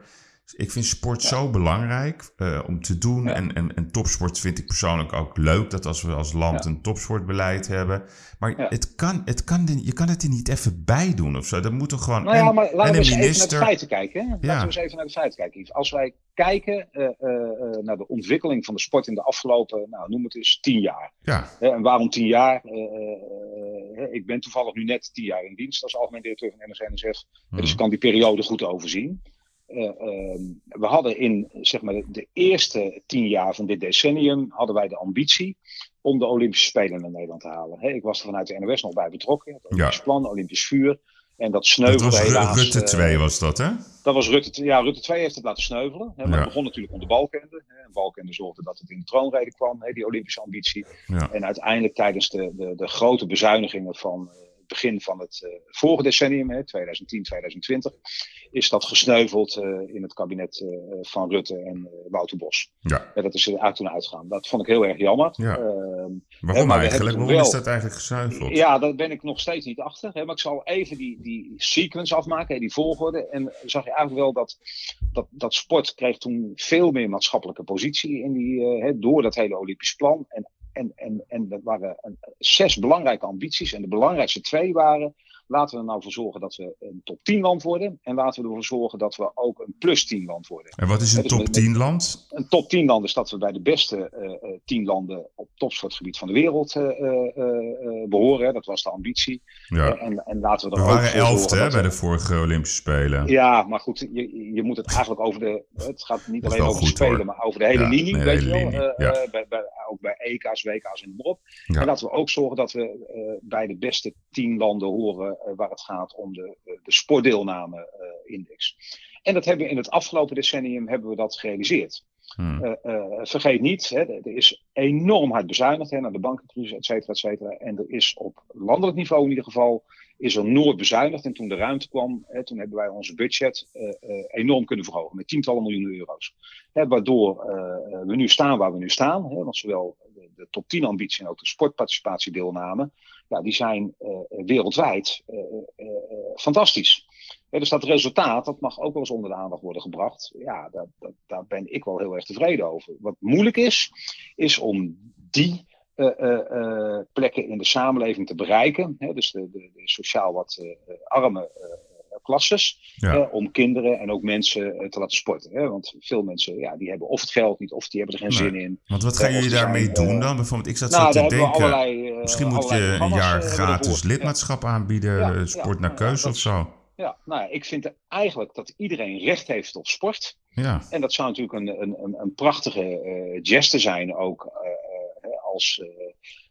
Ik vind sport zo belangrijk eh, om te doen. Ja. En, en, en topsport vind ik persoonlijk ook leuk. Dat als we als land Ja. een topsportbeleid hebben. Maar het kan, het kan, je kan het er niet even bij doen of zo. Dat moet gewoon. Nou en, maar laten we een eens even naar de feiten kijken. Hè? Laten we eens even naar de feiten kijken. Yves. Als wij kijken eh, eh, naar de ontwikkeling van de sport in de afgelopen, nou, noem het eens, tien jaar. Ja, en waarom tien jaar? Ik ben toevallig nu net tien jaar in dienst als algemeen directeur van NSNSF. Mhm. Dus ik kan die periode goed overzien. Eh, ehm, we hadden in zeg maar, de, eerste tien jaar van dit decennium hadden wij de ambitie om de Olympische Spelen naar Nederland te halen. Ik was er vanuit de NOS nog bij betrokken. Het Olympisch plan, Olympisch vuur. En dat dat sneuvelde was Ru- helaas. Rutte eh, 2 was dat, hè? dat was Rutte, ja, Rutte 2 heeft het laten sneuvelen. Hè, maar Ja. het begon natuurlijk onder Balkende. Hè, en Balkende zorgde dat het in de troonrede kwam, hè, die Olympische ambitie. Ja. En uiteindelijk tijdens de, de, de grote bezuinigingen van eh, begin van het uh, vorige decennium, hè, 2010, 2020, is dat gesneuveld uh, in het kabinet uh, van Rutte en Wouter Bos. Ja. dat is eruit toen uitgegaan. Dat vond ik heel erg jammer. Ja. Ehm, Waarom eigenlijk? Waarom wel... is dat eigenlijk gesneuveld? Ja, daar ben ik nog steeds niet achter. Hè, maar ik zal even die, die sequence afmaken, hè, die volgorde. En zag je eigenlijk wel dat, dat, dat sport kreeg toen veel meer maatschappelijke positie in die, hè, door dat hele Olympisch plan. En en, en, en dat waren zes belangrijke ambities. En de belangrijkste twee waren Laten we er nou voor zorgen dat we een top 10 land worden. En laten we ervoor zorgen dat we ook een plus 10 land worden. En wat is een dus top 10 land? Een top 10 land is dat we bij de beste uh, 10 landen op topsportgebied van de wereld uh, uh, behoren. Dat was de ambitie. Ja. en, en laten we er we ook waren elfde bij de vorige Olympische Spelen. Ja, maar goed, je, je moet het eigenlijk over de. Het gaat niet alleen over de Spelen, hoor. maar over de hele ja, linie. Weet je wel. Ja. bij, bij, ook bij EK's, WK's en op. En laten we ook zorgen dat we bij de beste 10 landen horen eh, waar het gaat om de, eh, de sportdeelname-index. En dat hebben we in het afgelopen decennium hebben we dat gerealiseerd. Hmm. Uh, vergeet niet, hè, er is enorm hard bezuinigd hè, naar de bankencrisis, et cetera, et cetera. En er is op landelijk niveau in ieder geval is er nooit bezuinigd. En toen de ruimte kwam, hè, toen hebben wij onze budget uh, enorm kunnen verhogen met tientallen miljoenen euro's. Hè, waardoor we nu staan waar we nu staan. Hè, want zowel de, top 10 ambitie en ook de sportparticipatiedeelname ja, die zijn uh, wereldwijd uh, uh, fantastisch. Dus dat resultaat, dat mag ook wel eens onder de aandacht worden gebracht. Ja, daar ben ik wel heel erg tevreden over. Wat moeilijk is, is om die plekken in de samenleving te bereiken. Dus de, de, de sociaal wat arme klasses. Ja. om kinderen en ook mensen eh, te laten sporten. Hè? Want veel mensen ja, die hebben of het geld niet of die hebben er geen zin in. Want wat gaan jullie daarmee doen dan? Bijvoorbeeld, ik zat nou, zo te denken, allerlei, misschien moet je een jaar gratis lidmaatschap aanbieden, sport naar keuze of zo. Ja, nou ja, ik vind eigenlijk dat iedereen recht heeft op sport. Ja. En dat zou natuurlijk een, een, een, prachtige uh, geste zijn ook als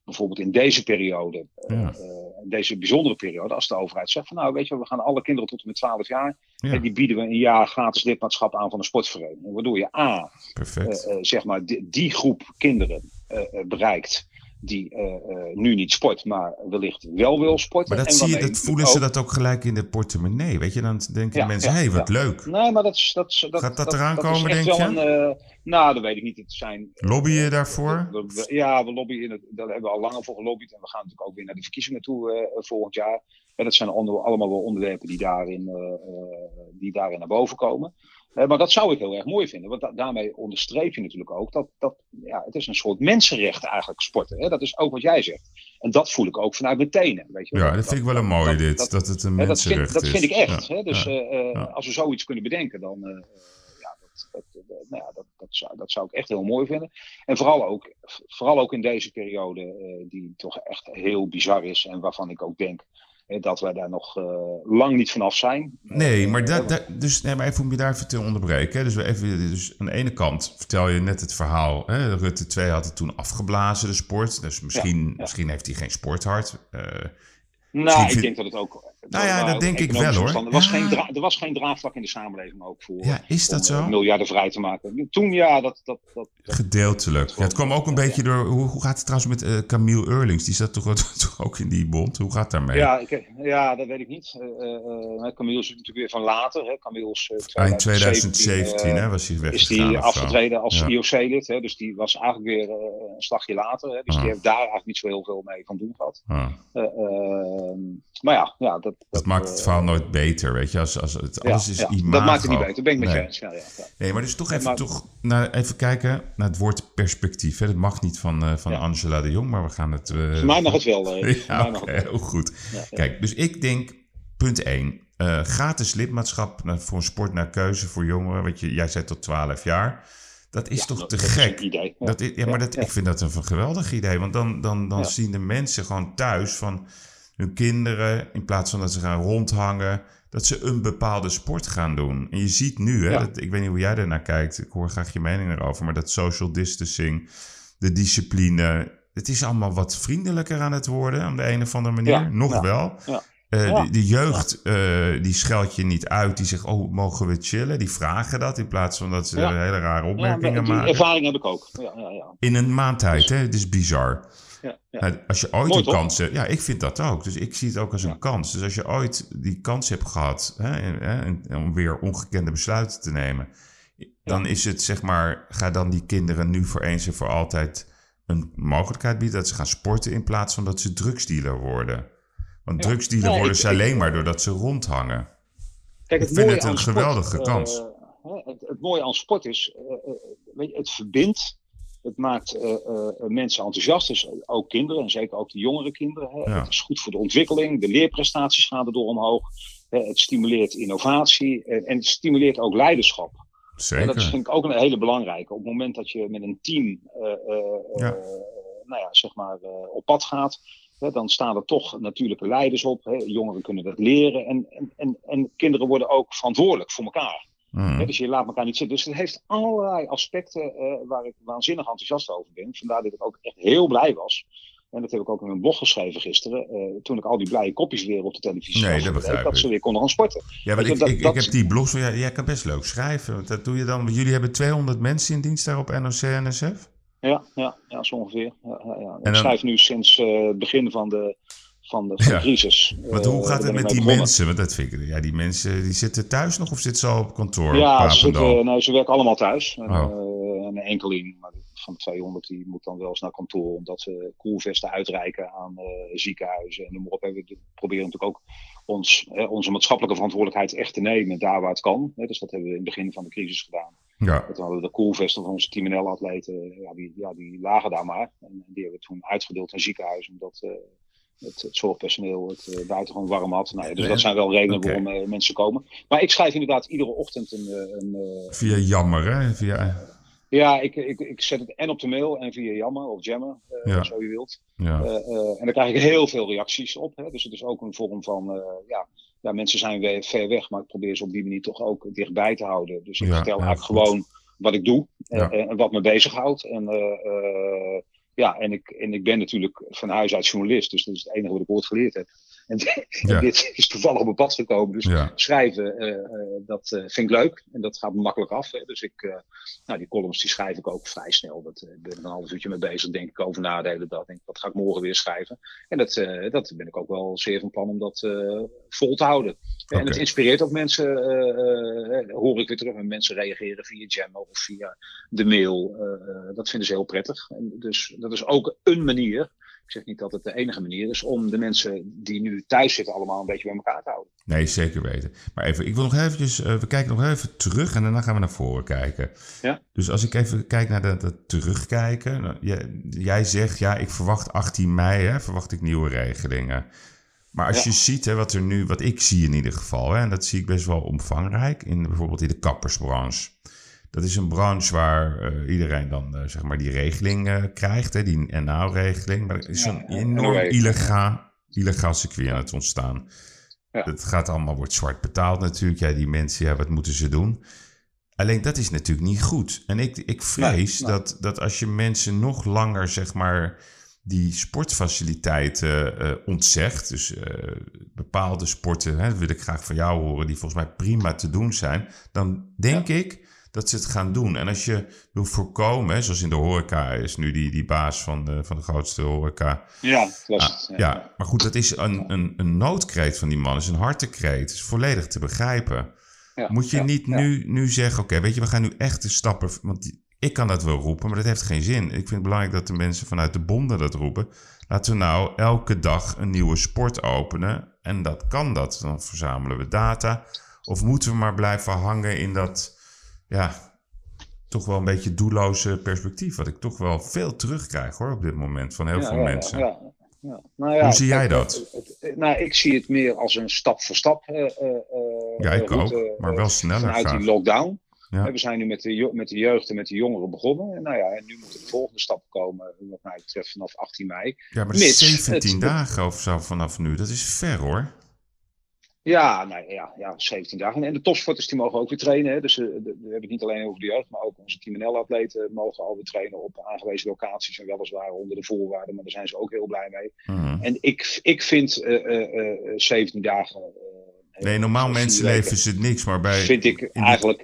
bijvoorbeeld in deze periode, ja. uh, deze bijzondere periode, als de overheid zegt van nou weet je, we gaan alle kinderen tot en met 12 jaar, ja. en die bieden we een jaar gratis lidmaatschap aan van een sportvereniging. Waardoor je A, zeg maar, die, die, groep kinderen bereikt die uh, uh, nu niet sport, maar wellicht wel wil sporten. Maar dat, zie je, dat voelen ze dat ook gelijk in de portemonnee, weet je? Dan denken ja, mensen, hé, hey, wat ja. leuk. Nee, maar dat, is, dat, dat, Gaat dat, dat eraan komen, denk je? Een, uh, nou, dat weet ik niet. Het zijn, Lobby je daarvoor? We, we, ja, we lobbyen, daar hebben we al langer voor gelobbyd. En we gaan natuurlijk ook weer naar de verkiezingen toe volgend jaar. En dat zijn onder, allemaal wel onderwerpen die daarin, die daarin naar boven komen. Uh, maar dat zou ik heel erg mooi vinden. Want da daarmee onderstreep je natuurlijk ook dat, dat ja, het is een soort mensenrecht eigenlijk sporten. Hè? Dat is ook wat jij zegt. En dat voel ik ook vanuit mijn tenen. Weet je ja, dat, vind ik wel een mooi dit. Dat, dat, het een mensenrecht dat vind, is. Dat vind ik echt. Ja. Hè? Dus ja. Uh, als we zoiets kunnen bedenken, dan uh, ja, dat, nou ja, dat, dat, zou, dat zou ik echt heel mooi vinden. En vooral ook, vooral ook in deze periode, die toch echt heel bizar is. En waarvan ik ook denk dat wij daar nog uh, lang niet vanaf zijn. Nee, maar, da, da, dus, nee, maar even om je daar even te onderbreken. Dus, we even, dus aan de ene kant vertel je net het verhaal. Hè? Rutte 2 had het toen afgeblazen, de sport. Dus misschien, ja, ja. misschien heeft hij geen sporthart. Uh, nou, ik denk dat het ook. Nou ja, dat denk ik wel hoor. Er was, geen dra er was geen draagvlak in de samenleving ook voor. Ja, is dat om, zo? miljarden vrij te maken. Toen ja, dat. dat, dat, dat Gedeeltelijk. Ja, het kwam ook een ja, beetje door. Hoe, hoe gaat het trouwens met uh, Camille Eurlings? Die zat toch, toch, ook in die bond? Hoe gaat daarmee? Ja, ik, ja dat weet ik niet. Uh, uh, Camille is natuurlijk weer van later. Hè. Camille is, Eind 2017 hè, was hij weg. Is die afgetreden als IOC-lid. Dus die was eigenlijk weer een slagje later. Hè. Dus ah. die heeft daar eigenlijk niet zo heel veel mee van doen gehad. Ah. maar ja, ja dat, dat, dat maakt het verhaal nooit beter, weet je. Als, als het, alles ja, is ja, imago. Dat maakt het niet beter, ben ik met nee. je eens. Ja, ja, ja. Nee, maar dus toch even, toch naar, even kijken naar het woord perspectief. Hè. Dat mag niet van, uh, van Angela de Jong, maar we gaan het... Uh, voor mij mag het wel. Ja, okay, heel goed. Kijk, dus ik denk, punt 1. Uh, gratis lidmaatschap voor een sport naar keuze voor jongeren. Wat je, jij zei tot 12 jaar. Dat is toch te dat gek? Idee. Ja, dat is, ja, maar dat, ik vind dat een geweldig idee. Want dan, dan, dan zien de mensen gewoon thuis van hun kinderen, in plaats van dat ze gaan rondhangen, dat ze een bepaalde sport gaan doen. En je ziet nu, hè, ja. dat, ik weet niet hoe jij daarnaar kijkt, ik hoor graag je mening erover, maar dat social distancing, de discipline, het is allemaal wat vriendelijker aan het worden op de een of andere manier. Ja. Nog ja. wel. Uh, de, de, jeugd, uh, die scheld je niet uit. Die zegt, oh, mogen we chillen? Die vragen dat in plaats van dat ze hele rare opmerkingen die maken. ervaring heb ik ook. Ja, In een maand tijd, hè? Het is bizar. Ja, ja. Nou, als je ooit Mooi, een toch? kans hebt, ja, ik vind dat ook. Dus ik zie het ook als een kans. Dus als je ooit die kans hebt gehad hè, en- hè, en- om weer ongekende besluiten te nemen, dan is het zeg maar, ga dan die kinderen nu voor eens en voor altijd een mogelijkheid bieden dat ze gaan sporten in plaats van dat ze drugsdealer worden. Want drugsdealer worden ze ik- alleen maar doordat ze rondhangen. Kijk, Ik vind het een geweldige sport, kans. eh, het, het mooie aan sport is, eh, eh, weet je, het verbindt. Het maakt eh, eh, mensen enthousiast, dus ook kinderen, en zeker ook de jongere kinderen. Hè. Ja. Het is goed voor de ontwikkeling, de leerprestaties gaan erdoor omhoog. Hè. Het stimuleert innovatie en, en het stimuleert ook leiderschap. En dat Zeker. vind ik ook een hele belangrijke. Op het moment dat je met een team eh, eh, Ja. eh, nou ja, zeg maar, eh, op pad gaat, hè, dan staan er toch natuurlijke leiders op. Hè. Jongeren kunnen dat leren en, en, en, en kinderen worden ook verantwoordelijk voor elkaar. Mhm. Dus je laat elkaar niet zitten. Dus het heeft allerlei aspecten eh, waar ik waanzinnig enthousiast over ben. Vandaar dat ik ook echt heel blij was. En dat heb ik ook in mijn blog geschreven gisteren. eh, toen ik al die blije kopjes weer op de televisie Nee, zag. dat begrijp dat ze weer konden gaan sporten. Ja, maar ik, dat- ik, ik heb die blogs ja, jij kan best leuk schrijven. Want Dat doe je dan, jullie hebben 200 mensen in dienst daar op NOC-NSF? Ja, ja, ja zo ongeveer. Ja, ja, ja. En Ik dan- schrijf nu sinds eh, het begin van de, van de, van Ja. crisis. Want Eh, hoe gaat daar het met die begonnen. mensen? Want dat vind ik, ja, die mensen die zitten thuis nog of zitten ze al op kantoor? op Ja, ze, zitten, nee, ze werken allemaal thuis. En, Oh. eh, en een enkeling maar van de 200 die moet dan wel eens naar kantoor. Omdat ze koelvesten uitreiken aan eh, ziekenhuizen en noem maar op. En we proberen natuurlijk ook ons, eh, onze maatschappelijke verantwoordelijkheid echt te nemen. Daar waar het kan. Hè. Dus dat hebben we in het begin van de crisis gedaan. Ja, Dat hadden we de koelvesten van onze Team NL-atleten, ja, die, ja, die lagen daar maar. En die hebben we toen uitgedeeld aan ziekenhuizen, omdat eh, het, het zorgpersoneel het eh, buitengewoon warm had. Nou, ja, dus Ja, dat zijn wel redenen waarom eh, mensen komen. Maar ik schrijf inderdaad iedere ochtend een... eh, een via jammer, hè? Via, ja, ik, ik, ik zet het en op de mail en via Jammer of Jammer, Ja. zo je wilt. ja. En daar krijg ik heel veel reacties op. Hè. Dus het is ook een vorm van, ja, ja, mensen zijn weer ver weg, maar ik probeer ze op die manier toch ook dichtbij te houden. Dus ik Ja, vertel eigenlijk goed. gewoon wat ik doe en, en wat me bezighoudt. En, ja, en, ik, en ik ben natuurlijk van huis uit journalist, dus dat is het enige wat ik ooit geleerd heb. En, Ja. dit is toevallig op mijn pad gekomen. Dus ja. schrijven, eh, eh, dat eh, vind ik leuk. En dat gaat me makkelijk af. Hè. Dus ik, nou, die columns die schrijf ik ook vrij snel. Dat, ik ben er een half uurtje mee bezig, denk ik over na de hele dag. Denk, ik, wat ga ik morgen weer schrijven? En dat, dat ben ik ook wel zeer van plan om dat vol te houden. En het inspireert ook mensen, hoor ik weer terug. En mensen reageren via Jammer of via de mail. dat vinden ze heel prettig. En dus dat is ook een manier. Ik zeg niet dat het de enige manier is om de mensen die nu thuis zitten allemaal een beetje bij elkaar te houden. Nee, zeker weten. Maar even, ik wil nog eventjes, eh, we kijken nog even terug en daarna gaan we naar voren kijken. Ja. Dus als ik even kijk naar dat, dat terugkijken. nou, jij, jij zegt, ja, ik verwacht 18 mei, hè, verwacht ik nieuwe regelingen. Maar als Ja. je ziet hè, wat er nu, wat ik zie in ieder geval, hè, en dat zie ik best wel omvangrijk, in, bijvoorbeeld in de kappersbranche. Dat is een branche waar eh, iedereen dan eh, zeg maar die regeling eh, krijgt, hè, die NAO-regeling. Maar er is Ja, een enorm illegaal, illegaal circuit aan het ontstaan. Ja. Gaat allemaal, wordt zwart betaald natuurlijk. Ja, die mensen, ja, wat moeten ze doen? Alleen dat is natuurlijk niet goed. En ik, ik vrees Nee, nee. Dat, dat als je mensen nog langer, zeg maar, die sportfaciliteiten ontzegt. Dus bepaalde sporten, hè, dat wil ik graag van jou horen, die volgens mij prima te doen zijn. Dan denk ik dat ze het gaan doen. En als je wil voorkomen, hè, zoals in de horeca is nu die, die baas van de, van de grootste horeca. Ja, dat was Ah, het. ja, maar goed, dat is een, een, een noodkreet van die man, is een hartekreet. is volledig te begrijpen. Ja, Moet je ja, niet nu, nu zeggen, oké, weet je, we gaan nu echt de stappen... Want die- ik kan dat wel roepen, maar dat heeft geen zin. Ik vind het belangrijk dat de mensen vanuit de bonden dat roepen. Laten we nou elke dag een nieuwe sport openen. En dat kan dat. Dan verzamelen we data. Of moeten we maar blijven hangen in dat, ja, toch wel een beetje doelloze perspectief. Wat ik toch wel veel terugkrijg hoor, op dit moment van heel Ja, veel ja, mensen. ja, ja. Nou ja, Hoe zie jij dat? het- het- nou, ik zie het meer als een stap voor stap. eh, Ja, ik route, ook, maar wel sneller Vanuit graag. die lockdown. Ja. We zijn nu met de, met de jeugd en met de jongeren begonnen. En, nou ja, en nu moeten de volgende stappen komen, wat mij betreft, vanaf 18 mei. Ja, maar dat is Mits 17 het- dagen of zo vanaf nu. Dat is ver hoor. Ja, nou ja, ja, 17 dagen. En de topsporters die mogen ook weer trainen. Hè. Dus eh, we hebben het niet alleen over de jeugd, maar ook onze Team NL-atleten mogen alweer trainen op aangewezen locaties. En weliswaar onder de voorwaarden, maar daar zijn ze ook heel blij mee. Mhm. En ik, ik vind eh, eh, eh, 17 dagen. eh, Nee, normaal mensenleven is het niks, maar bij... Vind ik eigenlijk.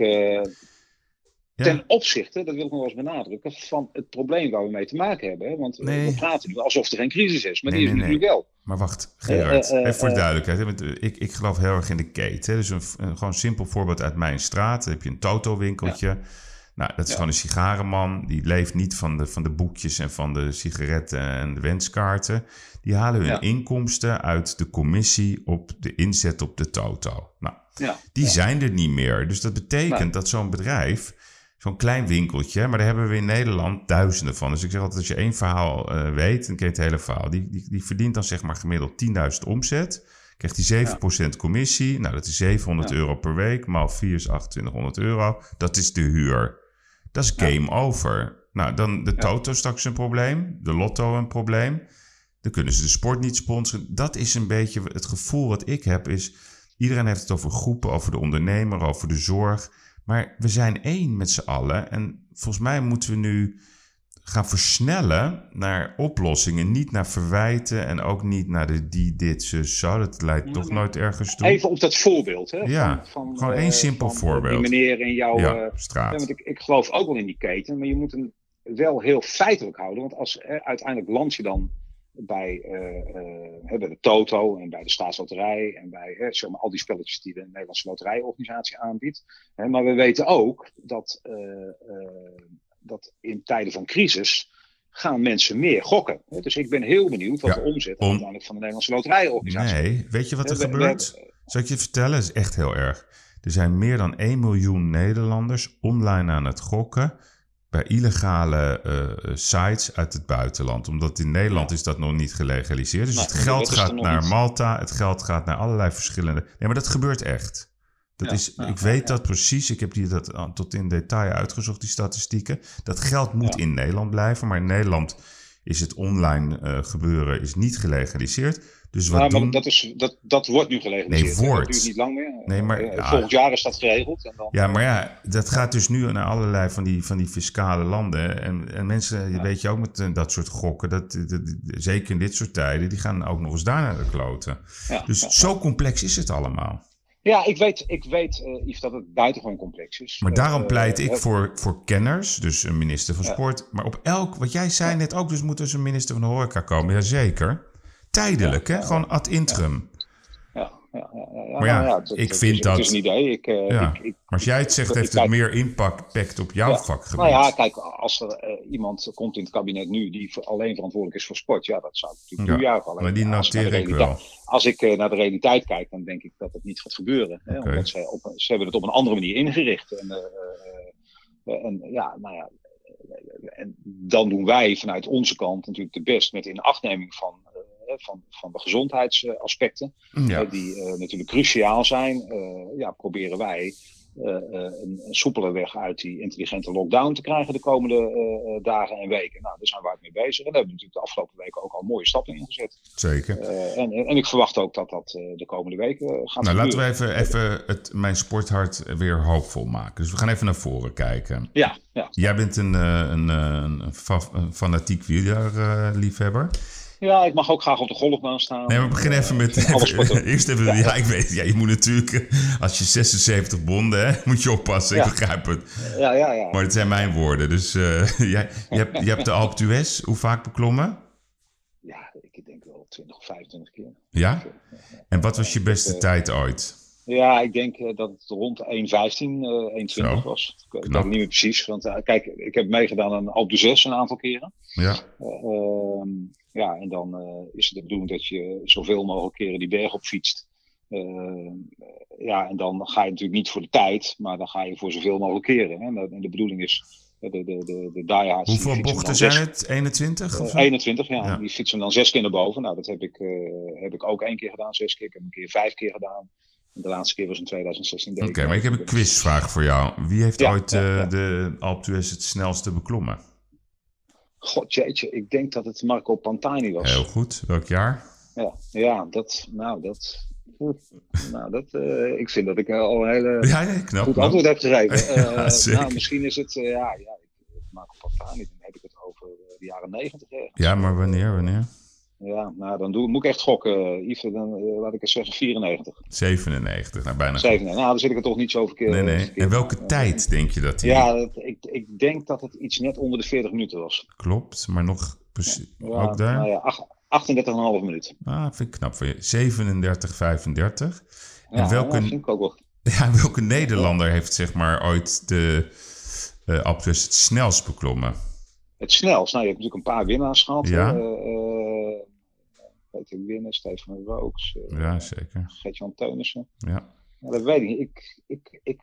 Eh, Ten opzichte, dat wil ik nog eens benadrukken, van het probleem waar we mee te maken hebben. Want Nee. we praten nu alsof er geen crisis is, maar Nee, die is nee, natuurlijk wel. Maar wacht, Gerard, Eh, eh, even voor de eh, duidelijkheid. hè, eh, Ik, ik geloof heel erg in de keten. Dus een, een gewoon simpel voorbeeld uit mijn straat. Dan heb je een Toto-winkeltje. Nou, dat is Ja. gewoon een sigarenman. Die leeft niet van de, van de boekjes en van de sigaretten en de wenskaarten. Die halen hun inkomsten uit de commissie op de inzet op de Toto. Nou, die zijn er niet meer. Dus dat betekent dat zo'n bedrijf, zo'n klein winkeltje, maar daar hebben we in Nederland duizenden van. Dus ik zeg altijd, als je één verhaal eh, weet, dan ken je het hele verhaal. Die, die, die verdient dan zeg maar gemiddeld 10.000 omzet. Krijgt hij 7% commissie. Nou, dat is 700 Ja. euro per week. Maal 4 is 2800 euro. Dat is de huur. Dat is Ja. game over. Nou, dan de. Toto straks een probleem. De Lotto een probleem. Dan kunnen ze de sport niet sponsoren. Dat is een beetje het gevoel wat ik heb. Is iedereen heeft het over groepen, over de ondernemer, over de zorg. Maar we zijn één met z'n allen. En volgens mij moeten we nu gaan versnellen naar oplossingen. Niet naar verwijten en ook niet naar de die, dit, ze, zo. Dat leidt Ja, toch nooit ergens toe. Even op dat voorbeeld. Hè, Ja, van, van, gewoon eh, één simpel van, voorbeeld. Die meneer in jouw... ja, eh, Ja, straat. want ik, ik geloof ook wel in die keten, maar je moet hem wel heel feitelijk houden. Want als eh, uiteindelijk land je dan bij, eh, eh, bij de Toto en bij de Staatsloterij en bij zeg maar, al die spelletjes die de Nederlandse Loterijorganisatie aanbiedt. Maar we weten ook dat, eh, dat in tijden van crisis gaan mensen meer gokken. Dus ik ben heel benieuwd wat Ja, de omzet om- uiteindelijk van de Nederlandse Loterijorganisatie Nee, weet je wat er We- gebeurt? we- Zal ik je vertellen? Dat is echt heel erg. Er zijn meer dan 1 miljoen Nederlanders online aan het gokken bij illegale eh, sites uit het buitenland. Omdat in Nederland is dat nog niet gelegaliseerd. Dus het geld gaat naar niet. Malta, het geld gaat naar allerlei verschillende... Nee, maar dat gebeurt echt. Dat Ja, is, ik weet ja. dat precies. Ik heb die dat aan- tot in detail uitgezocht, die statistieken. Dat geld moet Ja. in Nederland blijven. Maar in Nederland is het online eh, gebeuren is niet gelegaliseerd. Dus wat Ja, maar doen... dat, is, dat, dat wordt nu gelegaliseerd. Nee, wordt. Dat duurt niet lang meer. Nee, maar- Eh, ja. Volgend jaar is dat geregeld. En dan, Ja, maar ja, dat gaat dus nu naar allerlei van die, van die fiscale landen. En, en mensen, Ja. weet je ook met eh, dat soort gokken, dat, zeker in dit soort tijden, die gaan ook nog eens daar naar de kloten. Dus zo complex is het allemaal. Ja, ik weet, ik weet Yves, dat het buitengewoon complex is. Maar daarom pleit ik voor, voor kenners, dus een minister van. Sport. Maar op elk, wat jij zei net ook, dus moet dus een minister van de horeca komen. Jazeker. Tijdelijk, hè? Gewoon ad interim. Ja, ja, ja, ja, Maar ja, nou ik vind dat- Het is een idee. Ik, eh, ik, ik, Maar als jij het zegt, heeft het meer impact op jouw vakgebied. Nou ja, kijk, als er eh, iemand komt in het kabinet nu die alleen verantwoordelijk is voor sport, ja, dat zou natuurlijk toejuichen. Alleen, maar die noteer ik wel. Als ik eh, naar de realiteit kijk, dan denk ik dat het niet gaat gebeuren. Omdat ze, ze hebben het op een andere manier ingericht. En, en ja, nou ja, en dan doen wij vanuit onze kant natuurlijk de best met inachtneming van, van, van de gezondheidsaspecten Ja. eh, die eh, natuurlijk cruciaal zijn, eh, ja, proberen wij een, een soepele weg uit die intelligente lockdown te krijgen de komende dagen en weken. Nou, daar zijn we hard mee bezig. En daar hebben we natuurlijk de afgelopen weken ook al mooie stappen in gezet. Zeker. En, en ik verwacht ook dat dat de komende weken gaat Nou, laten we even, even het, mijn sporthart weer hoopvol maken. Dus we gaan even naar voren kijken. Ja, ja. Jij bent een, een, een, fa- een fanatiek wielerliefhebber. Ja, ik mag ook graag op de golfbaan staan. nee, maar begin Eh, even met... sporten. eerst even... Ja. ik weet Ja, je moet natuurlijk... eh, Als je 76 bonden, hè, moet je oppassen. Ik Ja. begrijp het. Ja, ja, ja. Maar het zijn mijn woorden. Dus eh, jij, je, hebt, je hebt de Alpe d'Huez hoe vaak beklommen? ja, ik denk wel 20 of 25 keer. Ja? En wat was je beste tijd ooit? Ja, ik denk eh, dat het rond 1,15, eh 1,20 Zo, was. Ik weet knap. het niet meer precies. Want eh, kijk, ik heb meegedaan aan Alpe d'Huez een aantal keren. Ja. Eh, ehm, ja, en dan eh, is het de bedoeling dat je zoveel mogelijk keren die berg op fietst. Ja, en dan ga je natuurlijk niet voor de tijd, maar dan ga je voor zoveel mogelijk keren. Hè. En de, en de bedoeling is, eh, de, de, de, de diehards... die Hoeveel bochten zijn zes- het? 21? Of eh, 21, ja. Ja. Die fietsen dan zes keer naar boven. Nou, dat heb ik, eh, heb ik ook één keer gedaan, zes keer. Ik heb een keer vijf keer gedaan. De laatste keer was in 2016. deed Oké, maar ik heb een quizvraag voor jou. Wie heeft Ja, ooit ja, eh, ja. de Alpe het snelste beklommen? God jeetje, ik denk dat het Marco Pantani was. Heel goed. Welk jaar? Ja, ja, dat, nou, dat, nou, dat, eh, ik vind dat ik al een hele Ja, knap. goed antwoord heb gegeven. Eh, Ja, nou, misschien is het, ja, ja, ik- Marco Pantani, dan heb ik het over de jaren negentig. Ja, maar wanneer, wanneer? Ja, nou dan doe, moet ik echt gokken, Yves. Dan uh, laat ik eens zeggen 94. 97, nou bijna. 97, nou dan zit ik er toch niet zo verkeerd. Nee, nee. En welke tijd denk je dat hij... Ja, ik, ik denk dat het iets net onder de 40 minuten was. Klopt, maar nog precies, Ja, ook daar? Nou ja, 38,5 minuten. Ah, vind ik knap van je. 37, 35. En Ja, welke, dat vind ik ook wel. ja, welke Nederlander heeft zeg maar ooit de uh, het snelst beklommen? Het snelst. Nou, je hebt natuurlijk een paar winnaars gehad. Ja. Uh, Peter Winnen, Stefan Rooks. Uh, ja, zeker. Gert-Jan Teunissen. Ja. Dat weet ik niet. Ik, ik, ik,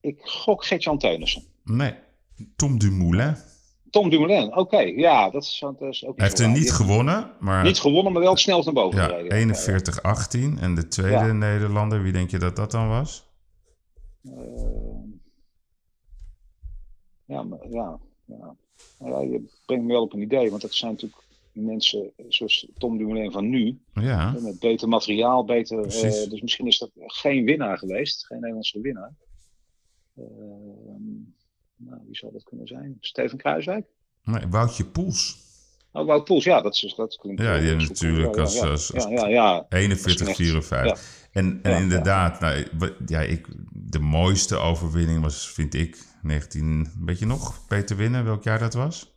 ik gok Gert-Jan Teunissen. Nee, Tom Dumoulin. Tom Dumoulin, oké. Okay. Ja, dat is, dat is ook Hij heeft er niet gewonnen, maar... Niet gewonnen, maar wel het snelst naar boven ja, gereden. 41-18. En de tweede ja. Nederlander, wie denk je dat dat dan was? ja, maar, ja, ja. ja, je brengt me wel op een idee, want dat zijn natuurlijk mensen zoals Tom Dumoulin van nu. Ja. Met beter materiaal, beter. Uh, dus misschien is dat geen winnaar geweest, geen Nederlandse winnaar. Uh, nou, wie zou dat kunnen zijn? Steven Kruiswijk? Nee, Woutje Poels. Oh, Wout Poels, ja, dat, is, dat klinkt... Ja, die natuurlijk als, ja, als, als ja, ja, ja. 41, 54. En, en inderdaad, nou, ja, ik, de mooiste overwinning was, vind ik, 19... Weet je nog, Peter Winnen, welk jaar dat was?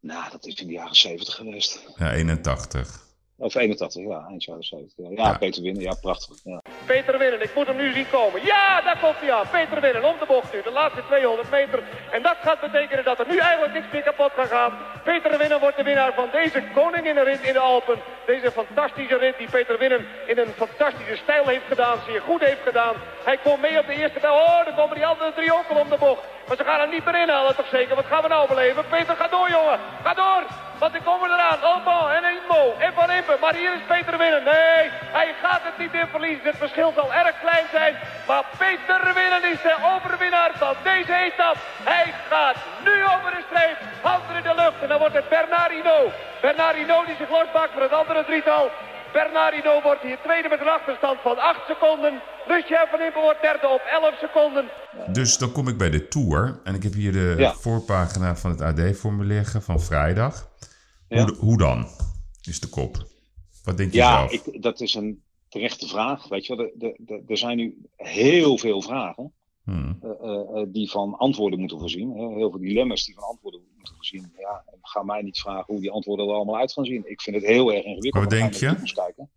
Nou, dat is in de jaren 70 geweest. Ja, 81. Of 81, ja, eind jaren 70. Ja, ja, Peter Winnen, ja, prachtig. Ja. Peter Winnen, ik moet hem nu zien komen. Ja, daar komt hij aan. Peter Winnen, om de bocht nu, de laatste 200 meter. En dat gaat betekenen dat er nu eigenlijk niks meer kapot gaat gaan. Peter Winnen wordt de winnaar van deze koninginnenrit in de Alpen. Deze fantastische rit die Peter Winnen in een fantastische stijl heeft gedaan, zeer goed heeft gedaan. Hij komt mee op de eerste bel. Oh, dan komen die andere drie ook al om de bocht. Maar ze gaan hem niet meer inhalen, toch zeker? Wat gaan we nou beleven? Peter, ga door, jongen. Ga door. Want die komen eraan. Alban en Inmo en Van Impen. Maar hier is Peter Winnen. Nee, hij gaat het niet in verliezen. Het verschil zal erg klein zijn. Maar Peter Winnen is de overwinnaar van deze etappe. Hij gaat nu over de streep. Handen in de lucht. En dan wordt het Bernardino. Bernardino die zich losmaakt voor het andere drietal. Bernardino wordt hier tweede met een achterstand van 8 seconden. Lucien van Impen wordt derde op 11 seconden. Dus dan kom ik bij de Tour. En ik heb hier de Ja. voorpagina van het AD voor me liggen van vrijdag. Ja. Hoe, hoe dan? Is de kop. Wat denk je Ja, zelf? ik, dat is een terechte vraag. Weet je wel, er zijn nu heel veel vragen Hmm. eh, eh, eh, die van antwoorden moeten voorzien. Hè. Heel veel dilemma's die van antwoorden moeten voorzien. Ja, en ga mij niet vragen hoe die antwoorden er allemaal uit gaan zien. Ik vind het heel erg ingewikkeld. Wat denk de je? Kijken.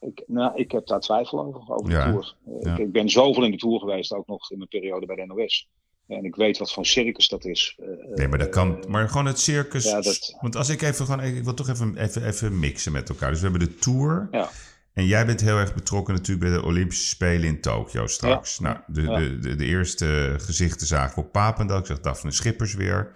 Ik, nou, ik heb daar twijfel over, over Ja, de Tour. Eh, ja. ik, ik ben zoveel in de Tour geweest, ook nog in mijn periode bij de NOS. En ik weet wat voor circus dat is. Eh, Nee, maar dat kan. Maar gewoon het circus. ja, dat- Want als ik even gewoon. Ik wil toch even, even, even mixen met elkaar. Dus we hebben de Tour. Ja. En jij bent heel erg betrokken natuurlijk bij de Olympische Spelen in Tokio straks. Nou, de, Ja. de, de, de eerste gezichten zagen we op Papendal. Ik zag Daphne Schippers weer.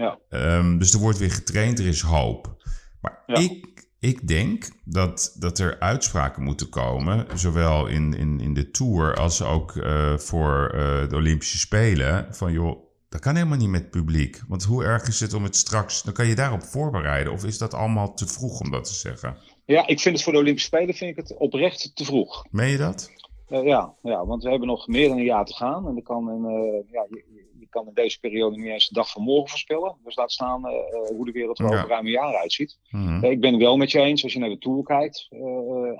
Ja. Ehm, dus er wordt weer getraind, er is hoop. Maar Ja. ik, ik denk dat, dat er uitspraken moeten komen, zowel in, in, in de Tour als ook eh, voor eh, de Olympische Spelen. Van joh, dat kan helemaal niet met publiek. Want hoe erg is het om het straks... Dan kan je daarop voorbereiden. Of is dat allemaal te vroeg om dat te zeggen? ja, ik vind het voor de Olympische Spelen vind ik het oprecht te vroeg. Meen je dat? Eh, ja, ja, want we hebben nog meer dan een jaar te gaan. En er kan een, ja, je kan in deze periode niet eens de dag van morgen voorspellen. Dus laat staan eh, eh, hoe de wereld er Ja. over ruim een jaar uitziet. Mhm. Eh, ik ben het wel met je eens als je naar de Tour kijkt,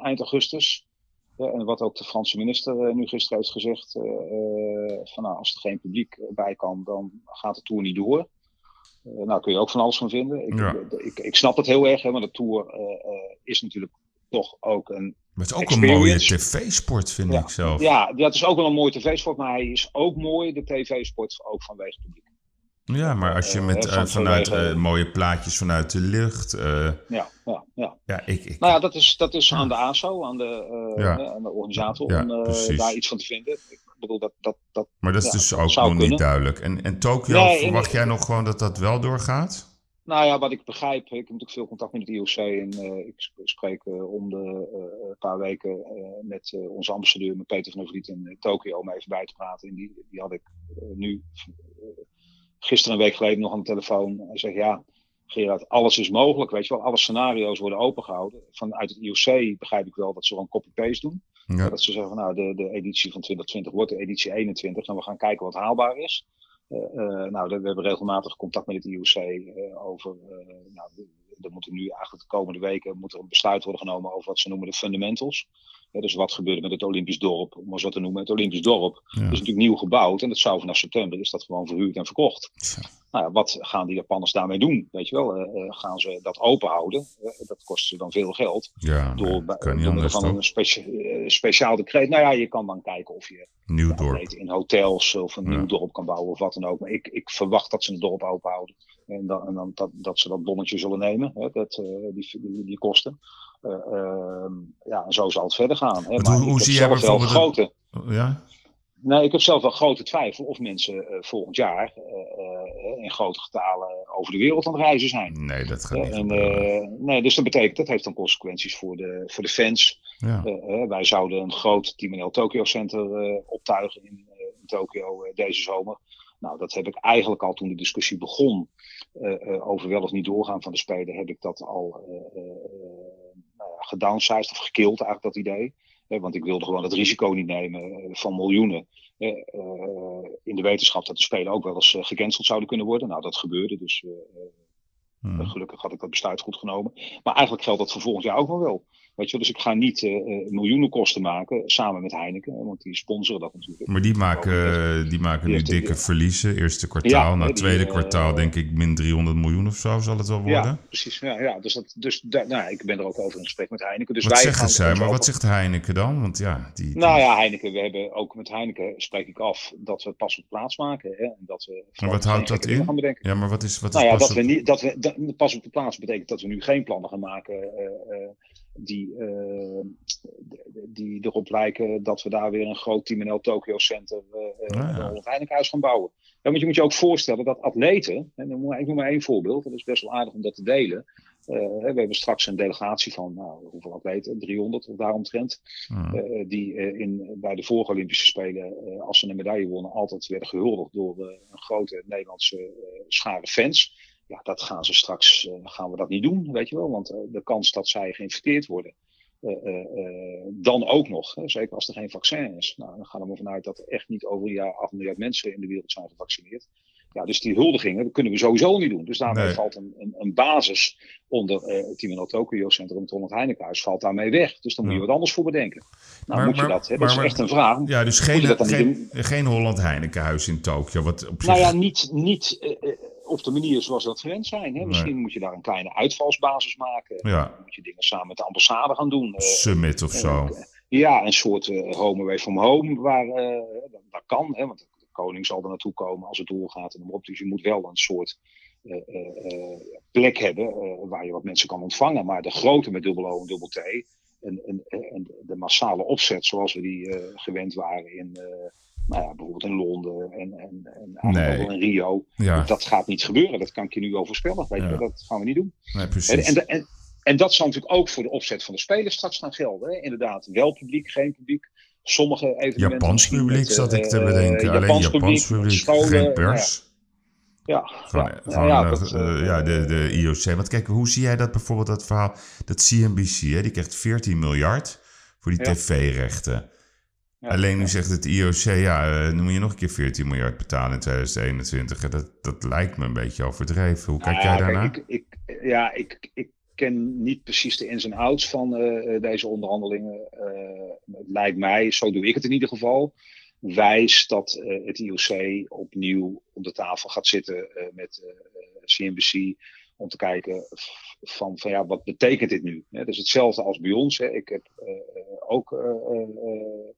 eind augustus. En wat ook de Franse minister nu gisteren heeft gezegd, van nou, als er geen publiek bij kan, dan gaat de Tour niet door. Nou, kun je ook van alles van vinden. Ik, Ja. ik, ik snap het heel erg, hè, want de Tour is natuurlijk toch ook een Maar het is ook een mooie tv-sport, vind Ja. ik zelf. ja, dat is ook wel een mooie tv-sport, maar hij is ook mooi, de tv-sport, ook vanwege het publiek. Ja, maar als je Eh, met eh, eh, van- vanuit mooie plaatjes vanuit de lucht. Ja, ja, ja. ja, ik, ik, Nou ja, dat is, dat is aan de ASO, aan de, Ja. aan de organisator, Ja, om daar iets van te vinden. Ik bedoel, dat, dat, dat, maar dat is dus ook nog niet duidelijk. En, en Tokio, Nee, verwacht jij nog gewoon dat dat wel doorgaat? Nou ja, wat ik begrijp, ik heb natuurlijk veel contact met het IOC en eh, ik sp- spreek eh, om de eh, paar weken met onze ambassadeur, met Peter van der Vliet in Tokio, om even bij te praten. En die, die had ik nu gisteren een week geleden nog aan de telefoon. Hij zegt ja, Gerard, alles is mogelijk, weet je wel. Alle scenario's worden opengehouden. Vanuit het IOC begrijp ik wel dat ze een copy-paste doen. Ja. Dat ze zeggen, van, nou, de, de editie van 2020 wordt de editie 21 en we gaan kijken wat haalbaar is. Eh, eh, nou, we hebben regelmatig contact met het IOC eh, over nou, er moeten nu eigenlijk de komende weken moet er een besluit worden genomen over wat ze noemen de fundamentals. Dus wat gebeurt met het Olympisch dorp, om maar zo te noemen. Het Olympisch dorp is natuurlijk nieuw gebouwd en dat zou vanaf september is dat gewoon verhuurd en verkocht. Nou ja, wat gaan die Japanners daarmee doen? Weet je wel, gaan ze dat open houden? dat kost ze dan veel geld. Ja, door, kan niet door van een speciaal decreet. Nou ja, je kan dan kijken of je nieuw dorp. in hotels of een nieuw dorp kan bouwen of wat dan ook. Maar ik, ik verwacht dat ze het dorp open houden. En dan, en dan dat, dat ze dat bonnetje zullen nemen, hè, dat, uh, die, die, die, kosten. Uh, uh, ja, zo zal het verder gaan. Hè. Maar, hoe, hoe zie jij bijvoorbeeld... Grote, ja? Nee, ik heb zelf wel grote twijfel of mensen uh, volgend jaar uh, in grote getalen over de wereld aan het reizen zijn. Nee, dat gaat niet. En, nee, dus dat betekent, dat heeft dan consequenties voor de, voor de fans. Ja. wij zouden een groot Team Tokyo Center optuigen in, in Tokio deze zomer. Nou, dat heb ik eigenlijk al toen de discussie begon over wel of niet doorgaan van de Spelen, heb ik dat al gedownsized of gekild eigenlijk dat idee. want ik wilde gewoon het risico niet nemen van miljoenen. in de wetenschap dat de Spelen ook wel eens gecanceld zouden kunnen worden. Nou, dat gebeurde, dus hmm. gelukkig had ik dat besluit goed genomen. Maar eigenlijk geldt dat voor volgend jaar ook nog wel. Weet je, dus ik ga niet uh, miljoenen kosten maken samen met Heineken, want die sponsoren dat natuurlijk. Maar die maken, die maken nu dikke verliezen. Eerste kwartaal, na tweede kwartaal denk ik min 300 miljoen of zo zal het wel worden. Ja, precies. Ja, ja dus dat, dus nou, ik ben er ook over in gesprek met Heineken. Dus wat wij zeggen zij? Maar wat zegt Heineken dan? Want ja, die, die, Nou ja, Heineken, we hebben ook met Heineken spreek ik af dat we pas op plaats maken. Hè, en dat we maar wat houdt dat in? Ja, maar wat is, wat nou is ja, pas dat op... we niet, dat we dat, pas op de plaats betekent dat we nu geen plannen gaan maken. Uh, die, uh, die erop lijken dat we daar weer een groot Team NL Tokyo Center uh, ah, ja. Heinekenhuis gaan bouwen. Ja, want je moet je ook voorstellen dat atleten, en ik noem maar één voorbeeld, dat is best wel aardig om dat te delen. Uh, we hebben straks een delegatie van, nou, hoeveel atleten? 300 of daaromtrent. Uh, die in, bij de vorige Olympische Spelen, als ze een medaille wonnen, altijd werden gehuldigd door een grote Nederlandse schare fans ja, dat gaan ze straks, uh, gaan we dat niet doen, weet je wel. Want uh, de kans dat zij geïnfecteerd worden, uh, dan ook nog, hè, zeker als er geen vaccin is. Nou, dan gaan we ervan uit dat er echt niet over een jaar 8 miljard mensen in de wereld zijn gevaccineerd. Ja, dus die huldigingen dat kunnen we sowieso niet doen. Dus daarmee Nee. valt een, een, een basis onder eh het Team Tokyo Centrum, het Ronald Heinekenhuis, valt daarmee weg. Dus dan moet je wat anders voor bedenken. Nou, Maar- moet je maar- dat, hè? maar- dat is echt een vraag. Ja, dus geen, geen, geen Holland Heinekenhuis in Tokio. Wat op zich... Nou ja, niet, niet eh, eh, op de manier zoals we dat gewend zijn. Hè? Misschien moet je daar een kleine uitvalsbasis maken. Ja. Dan moet je dingen samen met de ambassade gaan doen. Summit of zo. ja, een soort home away from home. Waar, dat, dat kan, hè? want koning zal er naartoe komen als het doorgaat. En op. Dus je moet wel een soort eh, eh, eh, plek hebben waar je wat mensen kan ontvangen. Maar de grote met dubbel O en dubbel T. En, en, en de massale opzet zoals we die gewend waren in, nou ja, bijvoorbeeld in Londen en, en, en Nee. Rio. Ja, Dat gaat niet gebeuren. Dat kan ik je nu al voorspellen. Weet Ja. je, dat gaan we niet doen. nee, En, precies. en, en, en dat zal natuurlijk ook voor de opzet van de spelers straks gaan gelden. Hè? Inderdaad, wel publiek, geen publiek. Sommige evenementen. Japans publiek met, zat ik te eh, bedenken. Alleen Japans publiek, publiek, scholen, geen pers. Ja, Gewoon, ja, ja, eh, dat, eh, ja, de, de IOC. Want kijk, hoe zie jij dat bijvoorbeeld, dat verhaal, dat CNBC, hè, die krijgt 14 miljard voor die Ja. tv-rechten. Alleen nu zegt het IOC, ja, moet je nog een keer 14 miljard betalen in 2021. Ja, dat, dat lijkt me een beetje overdreven. Hoe kijk Nou jij daarna? kijk, ik, ik, ja, ik, ik ken niet precies de ins en outs van eh, eh, deze onderhandelingen. Eh, het lijkt mij, zo doe ik het in ieder geval, wijs dat het IOC opnieuw op de tafel gaat zitten met CNBC om te kijken van, van ja, wat betekent dit nu? Is hetzelfde als bij ons. Hè. Ik heb ook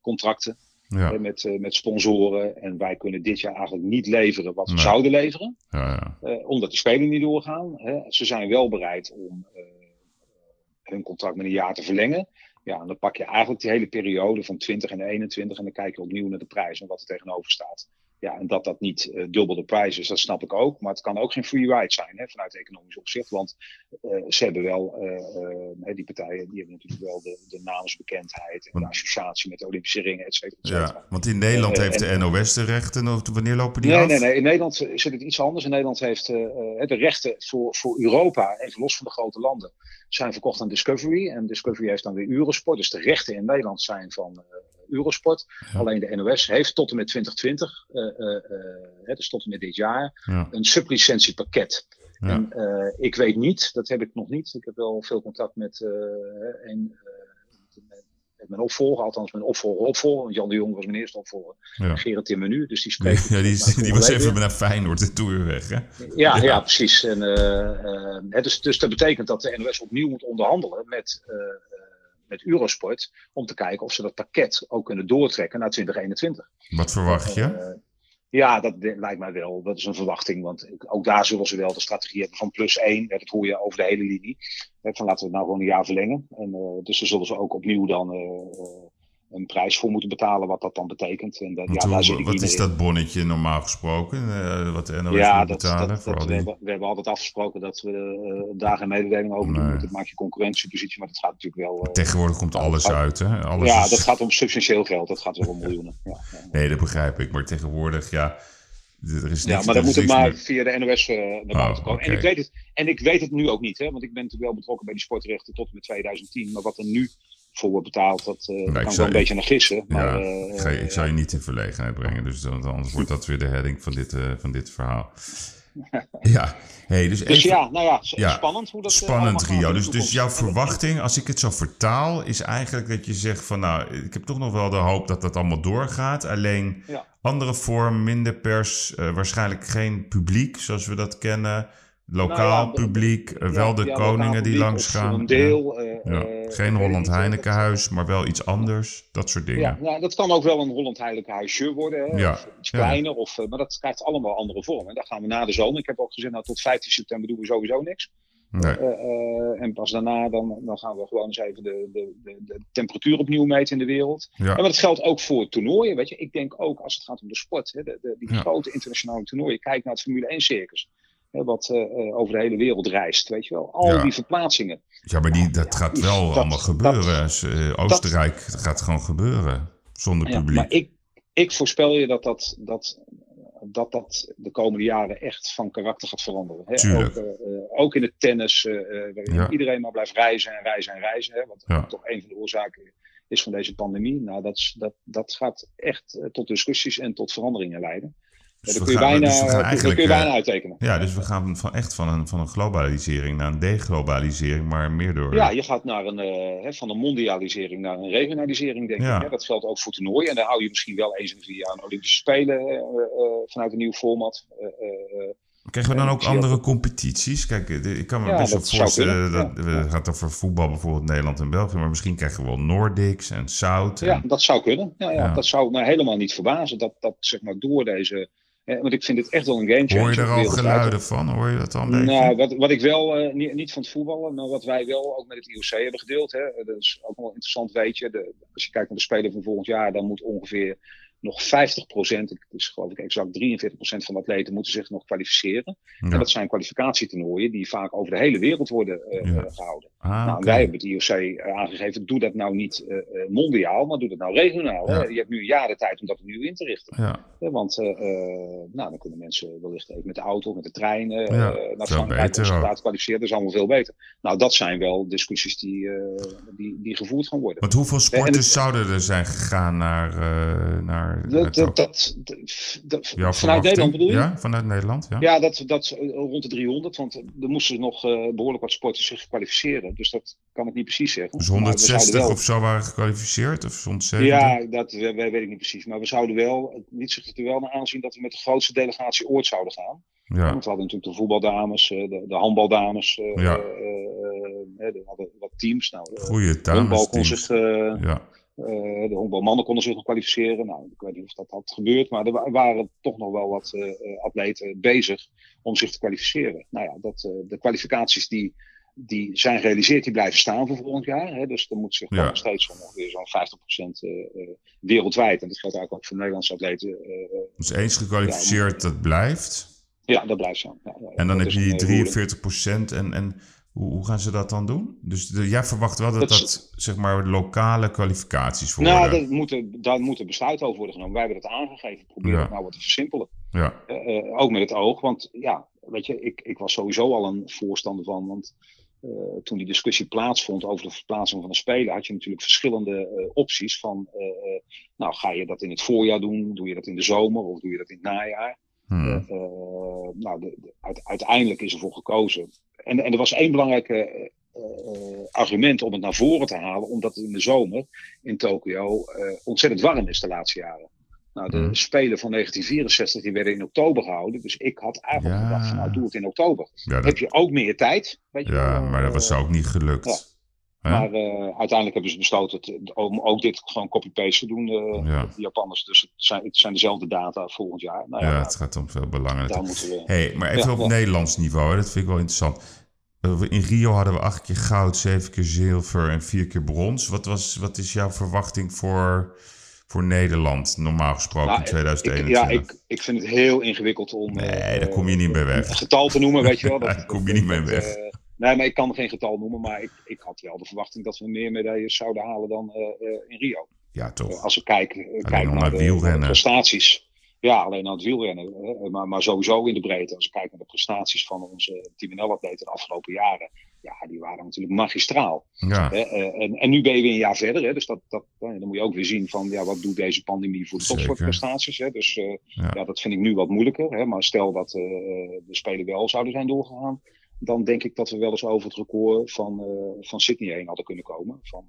contracten Ja, met, eh, met sponsoren en wij kunnen dit jaar eigenlijk niet leveren wat we Nee. zouden leveren. ja, ja. Eh, omdat die spelen niet doorgaan. Hè. Ze zijn wel bereid om eh, hun contract met een jaar te verlengen. Ja, en dan pak je eigenlijk die hele periode van 20 en 21 en dan kijk je opnieuw naar de prijs en wat er tegenover staat. Ja, en dat dat niet eh, dubbel de prijs is, dat snap ik ook. Maar het kan ook geen free ride zijn hè, vanuit economisch opzicht. Want eh, ze hebben wel, eh, die partijen, die hebben natuurlijk wel de, de naamsbekendheid en de associatie met de Olympische ringen, et cetera. et cetera. ja, want in Nederland heeft de NOS de rechten. Of Wanneer lopen die Nee, af? nee, nee. In Nederland zit het iets anders. In Nederland heeft de rechten voor, voor Europa, even los van de grote landen, zijn verkocht aan Discovery. En Discovery heeft dan weer Eurosport. Dus de rechten in Nederland zijn van Eurosport. Ja. Alleen de NOS heeft tot en met 2020, eh, eh, eh, dus tot en met dit jaar, Ja. een sublicentiepakket. Ja. En ik weet niet, dat heb ik nog niet. Ik heb wel veel contact met, een, mijn opvolger, althans mijn opvolger, opvolger. Want Jan de Jong was mijn eerste opvolger. Ja. Gerard Timmer nu, dus die spreekt. ja, die, die was even weer. naar Feyenoord de Tour weg, hè? Ja, Ja. ja. precies. En, dus, dus dat betekent dat de NOS opnieuw moet onderhandelen met, met Eurosport. Om te kijken of ze dat pakket ook kunnen doortrekken naar 2021. Wat verwacht je? Eh, ja, dat lijkt mij wel. Dat is een verwachting. Want ook daar zullen ze wel de strategie hebben van plus één. Dat hoor je over de hele linie. Van laten we het nou gewoon een jaar verlengen. En, eh, dus daar zullen ze ook opnieuw dan eh, een prijs voor moeten betalen. Wat dat dan betekent. En dat, Want ja, daar zit ik wat is in. dat bonnetje normaal gesproken? eh, wat de NOS Ja, moet dat, betalen dat, voor dat, al we, hebben, we hebben altijd afgesproken dat we eh, daar geen mededeling over doen. Nee. Dat maakt je concurrentiepositie, maar dat gaat natuurlijk wel. eh, Tegenwoordig komt alles uit, hè? Alles ja, is- dat gaat om substantieel geld. Dat gaat wel om miljoenen. Ja, ja. Nee, dat begrijp ik. Maar tegenwoordig, ja... Er is Ja, maar dan is moet het maar meer- via de NOS naar buiten Oh, komen. En, ik weet het, en ik weet het nu ook niet, hè, want ik ben natuurlijk wel betrokken bij die sportrechten tot en met 2010. Maar wat er nu voor wordt betaald, dat eh, daar ik kan ik zou- wel een beetje naar gissen. Maar, Ja, eh, ik, ga, je- ik zou je niet in verlegenheid brengen, dus dan, anders wordt dat weer de heading van dit, eh, van dit verhaal. Ja, hey, dus, dus even, ja, nou ja, spannend hoe dat eh, spannend Rio. Dus, dus jouw verwachting, als ik het zo vertaal, is eigenlijk dat je zegt van nou, ik heb toch nog wel de hoop dat dat allemaal doorgaat. Alleen Ja. andere vorm, minder pers, eh, waarschijnlijk geen publiek zoals we dat kennen. Lokaal Nou ja, publiek, eh, Ja, wel de ja, koningen die langs gaan. Een deel. eh, Ja. eh, Geen Holland Heinekenhuis, maar wel iets anders. Dat soort dingen. Ja, nou, dat kan ook wel een Holland Heilige huisje worden. Hè? Ja, Of iets kleiner. Of, maar dat krijgt allemaal andere vormen. En daar gaan we na de zomer. Ik heb ook gezegd, nou, tot 15 september doen we sowieso niks. Nee. En pas daarna dan, dan gaan we gewoon eens even de, de, de, de temperatuur opnieuw meten in de wereld. Ja. En maar dat geldt ook voor toernooien. Weet je. Ik denk ook als het gaat om de sport. Hè, de, de, die grote internationale toernooien. Kijk naar het Formule 1 circus. Hè, wat eh, eh, over de hele wereld reist. Weet je wel. Al Ja. die verplaatsingen. Ja, maar die, dat gaat wel dat- allemaal dat- gebeuren. Eh, Oostenrijk dat gaat gewoon gebeuren. Zonder Ja, publiek. maar ik, ik voorspel je dat dat, dat, dat dat de komende jaren echt van karakter gaat veranderen. Hè? Tuurlijk. Ook, ook in het tennis, eh, waarin Ja. iedereen maar blijft reizen en reizen en reizen. Hè? Wat Ja. toch een van de oorzaken is van deze pandemie. Nou, dat, is- dat, dat gaat echt tot discussies en tot veranderingen leiden. Dus kun je gaan- bijna, dus we gaan kun eigenlijk, je bijna eh, uittekenen. Ja, dus we gaan van, echt van een, van een globalisering naar een deglobalisering, maar meer door. Ja, je gaat naar een, eh, van een mondialisering naar een regionalisering, denk Ja. ik. Hè? Dat geldt ook voor toernooien. En dan hou je misschien wel eens in de vier jaar een Olympische Spelen eh, eh, vanuit een nieuw format. Eh, eh, eh, Krijgen we dan ook andere competities? Kijk, eh, ik kan me Ja, best wel voorstellen dat ja. gaat over voetbal bijvoorbeeld Nederland en België, maar misschien krijgen we wel Nordics en Zout. En, Ja, dat zou kunnen. Ja. Dat zou me helemaal niet verbazen. Dat, dat zeg maar door deze. Eh, want ik vind het echt wel een game changer. Hoor je er al geluiden van? Hoor je dat beetje? Nou, wat, wat ik wel, eh, niet, niet van het voetballen, maar wat wij wel ook met het IOC hebben gedeeld. Hè, eh, dat is ook wel interessant, weet je. De, als je kijkt naar de Spelen van volgend jaar, dan moet ongeveer nog 50 procent, het is geloof ik exact 43 procent van de atleten, moeten zich nog kwalificeren. Ja. En dat zijn kwalificatietoernooien die vaak over de hele wereld worden eh, Ja. eh, gehouden. Ah, Nou, wij hebben het IOC eh, aangegeven, doe dat nou niet eh, eh, mondiaal, maar doe dat nou regionaal. Hè? Je hebt nu de tijd om dat opnieuw in te richten. Ja, Want nou, dan kunnen mensen wellicht even met de auto, met de trein naar Frankrijk om zich ook. daar te kwalificeren. Dat is allemaal veel beter. Nou, dat zijn wel discussies die, die, die gevoerd gaan worden. want hoeveel sporters het- zouden er zijn gegaan naar, naar Dat, dat, dat, vanuit? Nederland bedoel je? Ja, vanuit Nederland, ja. Ja, dat, dat rond de 300, want er moesten nog eh, behoorlijk wat sporters zich kwalificeren. Dus dat kan ik niet precies zeggen. Dus Maar we 160 zouden wel- of zo waren gekwalificeerd? Of 170? Ja, dat eh, weet ik niet precies. Maar we zouden wel, niet zich er wel naar aanzien dat we met de grootste delegatie ooit zouden gaan. Ja, Want we hadden natuurlijk de voetbaldames, eh, de, de handbaldames. eh, Ja. eh, eh, eh, we hadden wat teams. Nou, eh, kon dames. zich, eh, Ja, eh, de honkbalmannen konden zich nog kwalificeren. Nou, ik weet niet of dat had gebeurd. Maar er wa- waren toch nog wel wat eh, eh, atleten bezig om zich te kwalificeren. Nou ja, dat, eh, de kwalificaties die, die zijn gerealiseerd, die blijven staan voor volgend jaar. Hè? Dus er moet zich Ja. dan nog steeds van ongeveer zo'n 50% eh, eh, wereldwijd. En dat geldt eigenlijk ook voor Nederlandse atleten. eh, dus eens gekwalificeerd, dat blijft. ja, dat blijft zo. Ja, ja, En dan heb je die eh, ruling. 43% en, en hoe, hoe gaan ze dat dan doen? Dus de- jij verwacht wel dat Dat zeg maar lokale kwalificaties worden? Nou, daar moeten, daar moeten besluiten over worden genomen. Wij hebben dat aangegeven. Probeer Ja. het nou wat te versimpelen. Ja, ook met het oog. Want ja, weet je, ik, ik was sowieso al een voorstander van. Want eh, toen die discussie plaatsvond over de verplaatsing van de Spelen, had je natuurlijk verschillende eh, opties. Van, eh, nou, ga je dat in het voorjaar doen? Doe je dat in de zomer of doe je dat in het najaar? Hmm. Nou, de, de- uit- uiteindelijk is ervoor gekozen. En, en er was één belangrijk argument om het naar voren te halen, omdat het in de zomer in Tokio ontzettend warm is de laatste jaren. Nou, de Hmm. Spelen van 1964 die werden in oktober gehouden. Dus ik had eigenlijk Ja. gedacht, van, nou doe het in oktober. Ja, dat, Heb je ook meer tijd. Weet je ja maar dat was eh, ook niet gelukt. Maar eh, uiteindelijk hebben ze besloten te- om ook dit gewoon copy-paste te doen, eh, Ja. de Japanners. Dus het zijn, het zijn dezelfde data volgend jaar. Nou ja, ja, het gaat om veel belangen. we... Hey, maar even Ja, op. Nederlands niveau, hè, dat vind ik wel interessant. In Rio hadden we acht keer goud, zeven keer zilver en vier keer brons. Wat, was, wat is jouw verwachting voor, voor Nederland, normaal gesproken Nou, in Ik, 2021? ja, ik, ik vind het heel ingewikkeld om Nee, eh, daar kom je niet mee weg. een getal te noemen, weet je wel. Daar kom je niet mee weg. eh, nee, maar ik kan geen getal noemen, maar ik, ik had wel de verwachting dat we meer medailles zouden halen dan eh, in Rio. Ja, toch. als we kijken, kijken naar naar de, wielrennen. de prestaties. Ja, alleen aan het wielrennen. Maar, maar sowieso in de breedte. Als we kijken naar de prestaties van onze Team NL-atleten de afgelopen jaren. Ja, die waren natuurlijk magistraal. Ja, Hè, eh, en, en nu ben je weer een jaar verder. Hè, dus dat, dat, dan moet je ook weer zien van ja, wat doet deze pandemie voor de topsportprestaties. Hè? Dus eh, Ja. ja. dat vind ik nu wat moeilijker. Hè? Maar stel dat eh, de Spelen wel zouden zijn doorgegaan. Dan denk ik dat we wel eens over het record van, van Sydney heen hadden kunnen komen. Van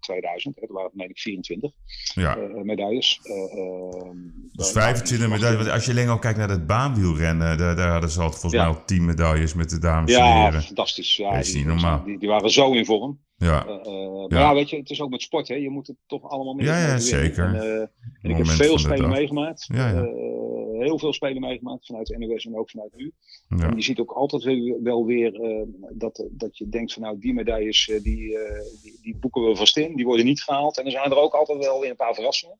2000. Hè? Er waren ik 24 ja. eh, medailles. Eh, ehm, Dus eh, 25 nou, medailles. Want als je alleen al kijkt naar het baanwielrennen, daar, daar hadden ze altijd volgens Ja. mij al 10 medailles met de dames en Ja, heren. fantastisch. Ja, Dat is die, niet normaal. Die, die waren zo in vorm. Ja, Eh, eh, maar Ja. weet je, het is ook met sport, hè. Je moet het toch allemaal mee. Ja, ja, zeker. En, eh, en ik heb veel spelen dag. meegemaakt. Ja, ja. Heel veel spelen meegemaakt vanuit de NOS en ook vanuit nu. ja. En je ziet ook altijd wel weer eh, dat, dat je denkt van nou, die medailles eh, die, eh, die, die boeken we vast in. Die worden niet gehaald. En er zijn er ook altijd wel weer een paar verrassingen.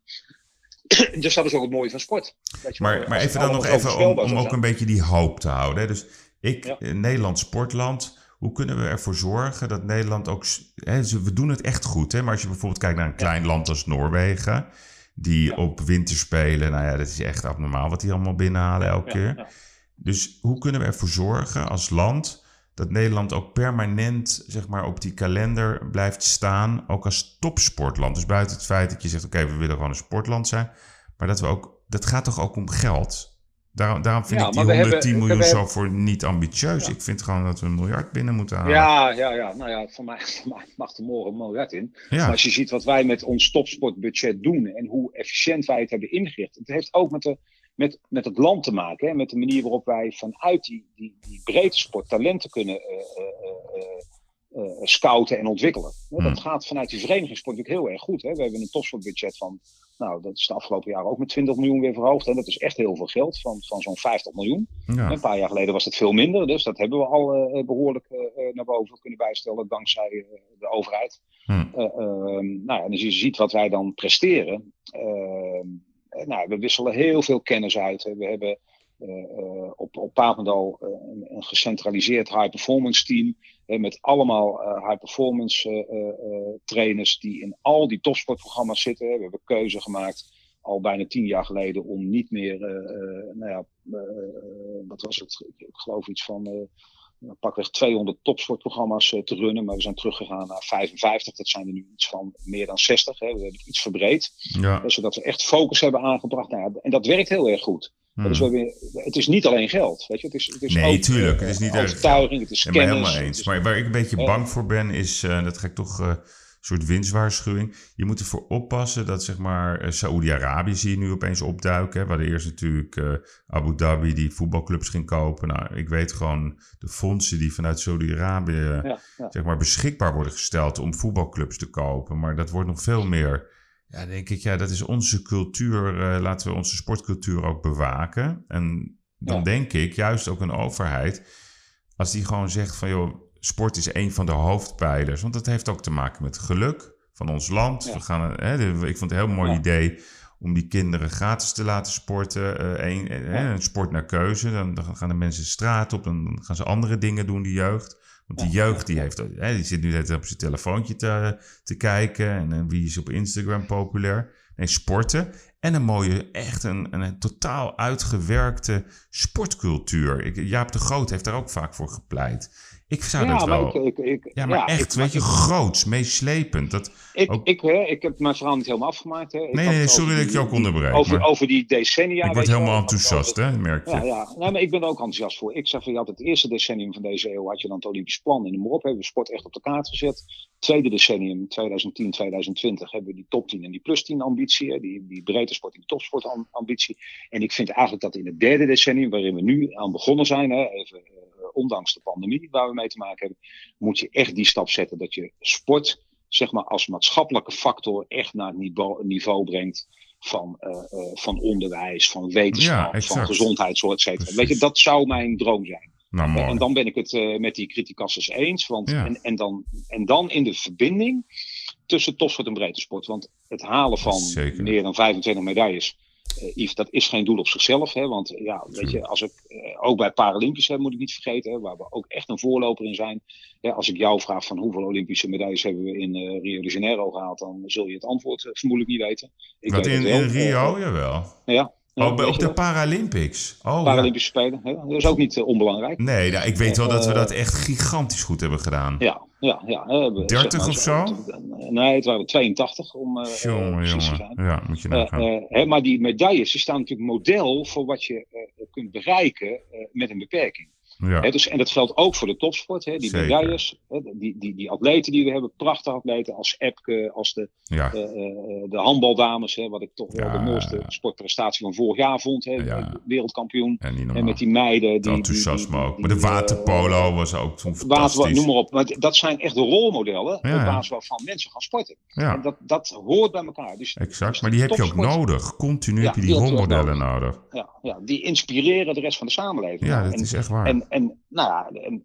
dus dat is ook het mooie van sport. Je Maar, maar even dan nog even om, ook een beetje die hoop te houden. Hè? Dus ik, Ja. Nederland sportland, hoe kunnen we ervoor zorgen dat Nederland ook... Hè, we doen het echt goed, hè? maar als je bijvoorbeeld kijkt naar een klein land als Noorwegen... die op winterspelen, nou ja, dat is echt abnormaal wat die allemaal binnenhalen elke keer. Dus hoe kunnen we ervoor zorgen als land dat Nederland ook permanent zeg maar, op die kalender blijft staan, ook als topsportland? Dus buiten het feit dat je zegt, oké, we willen gewoon een sportland zijn, maar dat we ook, dat gaat toch ook om geld? Daarom, daarom vind Ja, ik die maar we 110 hebben- miljoen we zo hebben- voor niet ambitieus. Ja. Ik vind gewoon dat we een miljard binnen moeten halen. Ja, ja, ja. Nou ja, voor mij, voor mij mag er morgen een miljard in. Ja. Maar als je ziet wat wij met ons topsportbudget doen en hoe efficiënt wij het hebben ingericht. Het heeft ook met, de, met, met het land te maken. Hè? Met de manier waarop wij vanuit die, die, die breedte sport talenten kunnen eh, eh, eh, scouten en ontwikkelen. Hè, Hmm. Dat gaat vanuit die verenigingssport natuurlijk heel erg goed. Hè? We hebben een topsportbudget van, nou dat is de afgelopen jaren ook met 20 miljoen weer verhoogd. En dat is echt heel veel geld, van, van zo'n 50 miljoen. Ja. Een paar jaar geleden was het veel minder, dus dat hebben we al eh, behoorlijk eh, eh, naar boven kunnen bijstellen dankzij eh, de overheid. Hm. Eh, ehm, nou, en als je ziet wat wij dan presteren, ehm, eh, nou, we wisselen heel veel kennis uit. hè. We hebben eh, eh, op, op Papendal eh, een, een gecentraliseerd high performance team. Hè, met allemaal eh, high performance eh, eh, eh, trainers die in al die topsportprogramma's zitten. We hebben keuze gemaakt al bijna tien jaar geleden om niet meer, eh, eh, nou ja, eh, eh, wat was het? Ik, ik geloof iets van eh, nou, pakweg 200 topsportprogramma's eh, te runnen. Maar we zijn teruggegaan naar 55. Dat zijn er nu iets van meer dan 60. Hè. We hebben het iets verbreed. Ja. eh, Zodat we echt focus hebben aangebracht. Nou, ja, en dat werkt heel erg goed. Dus we hebben, het is niet alleen geld. Weet je? Het is, het is Nee, ook, tuurlijk, eh, het is niet alleen overtuiging, het is Ja, maar kennis. helemaal het eens. is- Maar waar ik een beetje Ja. bang voor ben, is, eh, dat ga ik toch eh, een soort winstwaarschuwing. Je moet ervoor oppassen dat, zeg maar, eh, Saoedi-Arabië zie je nu opeens opduiken. Hè, waar eerst natuurlijk eh, Abu Dhabi die voetbalclubs ging kopen. Nou, ik weet gewoon de fondsen die vanuit ja, ja. zeg maar, beschikbaar worden gesteld om voetbalclubs te kopen. Maar dat wordt nog veel meer. Ja, denk ik, ja, dat is onze cultuur. eh, laten we onze sportcultuur ook bewaken. En dan Ja. denk ik, juist ook een overheid, als die gewoon zegt van joh, sport is een van de hoofdpijlers. Want dat heeft ook te maken met geluk van ons land. Ja. We gaan, hè, de- ik vond het een heel mooi Ja. idee om die kinderen gratis te laten sporten. eh, een, eh, hè, een sport naar keuze. Dan, dan gaan de mensen de straat op. Dan gaan ze andere dingen doen, die jeugd. Want die jeugd die heeft, hè, die zit nu net op zijn telefoontje te, te kijken. En, eh, wie is op Instagram populair? Nee, sporten. En een mooie, echt een, een, totaal uitgewerkte sportcultuur. Ik, Jaap de Groot heeft daar ook vaak voor gepleit. Ik zou ja, dat maar wel... ik, ik, ik, ja, maar ja, echt, weet je, groots, meeslepend. Dat, Ik, ook- ik, hè, ik heb mijn verhaal niet helemaal afgemaakt. Hè. Ik Nee, nee, sorry dat ik je ook onderbreek, Over, maar- over die decennia. ik word wel. helemaal enthousiast, hè, merk je. Ja, ja. Nee, maar ik ben er ook enthousiast voor. Ik zeg van, je had het eerste decennium van deze eeuw, had je dan het Olympisch plan en noem maar op. Hebben we sport echt op de kaart gezet. Tweede decennium, 2010, 2020, hebben we die top 10 en die plus 10 ambitie. Hè, die, die breedte sport die topsport am- ambitie. En ik vind eigenlijk dat in het derde decennium, waarin we nu aan begonnen zijn, hè, even, eh, ondanks de pandemie waar we mee te maken hebben, moet je echt die stap zetten dat je sport, zeg maar, als maatschappelijke factor echt naar het niveau, niveau brengt van, eh, eh, van onderwijs, van Ja, wetenschap, van gezondheidszorg, et cetera. Weet je, dat zou mijn droom zijn. Nou. En dan ben ik het met die criticassers eens. Want, Ja. en, en, dan, en dan in de verbinding tussen topsport en breedte sport. Want het halen van Zeker. meer dan 25 medailles, eh, Yves, dat is geen doel op zichzelf. Hè, want ja, weet je, als ik, eh, ook bij Paralympisch hè, moet ik niet vergeten, hè, waar we ook echt een voorloper in zijn. Hè, als ik jou vraag van hoeveel Olympische medailles hebben we in eh, Rio de Janeiro gehaald, dan zul je het antwoord vermoedelijk niet weten. Ik Wat weet in, in Rio, jawel. ja. Oh, bij- op de. Paralympics. Oh, ja. Paralympische Spelen. Hè? Dat is ook niet eh, onbelangrijk. Nee, nou, ik weet wel dat we Eh, dat echt gigantisch goed hebben gedaan. Ja, ja, ja. hè, we hebben, 30 of zo? Nee, het waren 82 om eh, eh, jongen, precies te zijn. Ja, moet je Eh, nagaan. eh, hè, maar die medailles die staan natuurlijk model voor wat je eh, kunt bereiken eh, met een beperking. Ja. Dus, en dat geldt ook voor de topsport. Die Zeker. medailles, die, die, die atleten die we hebben, prachtige atleten als Epke, als de, ja. eh, eh, de handbaldames, wat ik toch wel Ja. de mooiste sportprestatie van vorig jaar vond. Wereldkampioen. En met die meiden. Die, die- enthousiasme die- ook. Maar de eh, waterpolo was ook zo'n Water, fantastisch. noem maar op. Maar dat zijn echt de rolmodellen op basis waarvan mensen gaan sporten. En dat, dat hoort bij elkaar. Dus, exact. dus Maar die heb je ook nodig. Continu heb je die rolmodellen nodig. Ja, ja, die inspireren de rest van de samenleving. Ja, Nou, dat en, is echt waar. En, en, nou ja, en,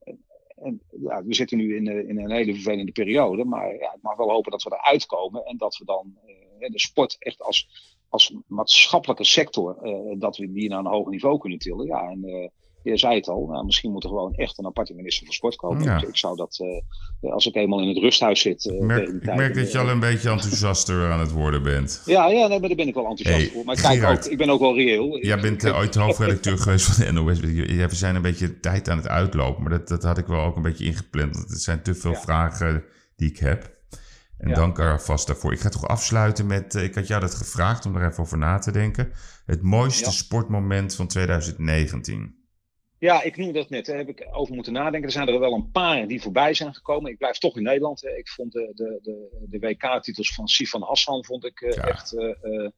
en- ja, we zitten nu in, eh, in een hele vervelende periode. Maar ja, ik mag wel hopen dat we eruit komen. En dat we dan eh, de sport echt als, als maatschappelijke sector. eh, dat we die naar een hoger niveau kunnen tillen. Ja, en je zei het al. Nou, misschien moet er gewoon echt een aparte minister van sport komen. Ja. Ik, ik zou dat, eh, als ik eenmaal in het rusthuis zit. eh, Ik merk, ik merk dat je eh, al een beetje enthousiaster aan het worden bent. Ja, ja nee, maar daar ben ik wel enthousiast Hey, voor. Maar kijk Gerard. ook, ik ben ook wel reëel. Jij bent eh, ooit hoofdredacteur geweest van de NOS. Ja, we zijn een beetje tijd aan het uitlopen. Maar dat, dat had ik wel ook een beetje ingepland. Want het zijn te veel Ja. vragen die ik heb. En Ja. dank er vast daarvoor. Ik ga toch afsluiten met... ik had jou dat gevraagd om er even over na te denken. Het mooiste sportmoment van 2019. Ja, ik noemde dat net. Daar heb ik over moeten nadenken. Er zijn er wel een paar die voorbij zijn gekomen. Ik blijf toch in Nederland. hè. Ik vond de, de, de, de WK-titels van Sifan Hassan vond ik eh, Ja. echt. eh, eh,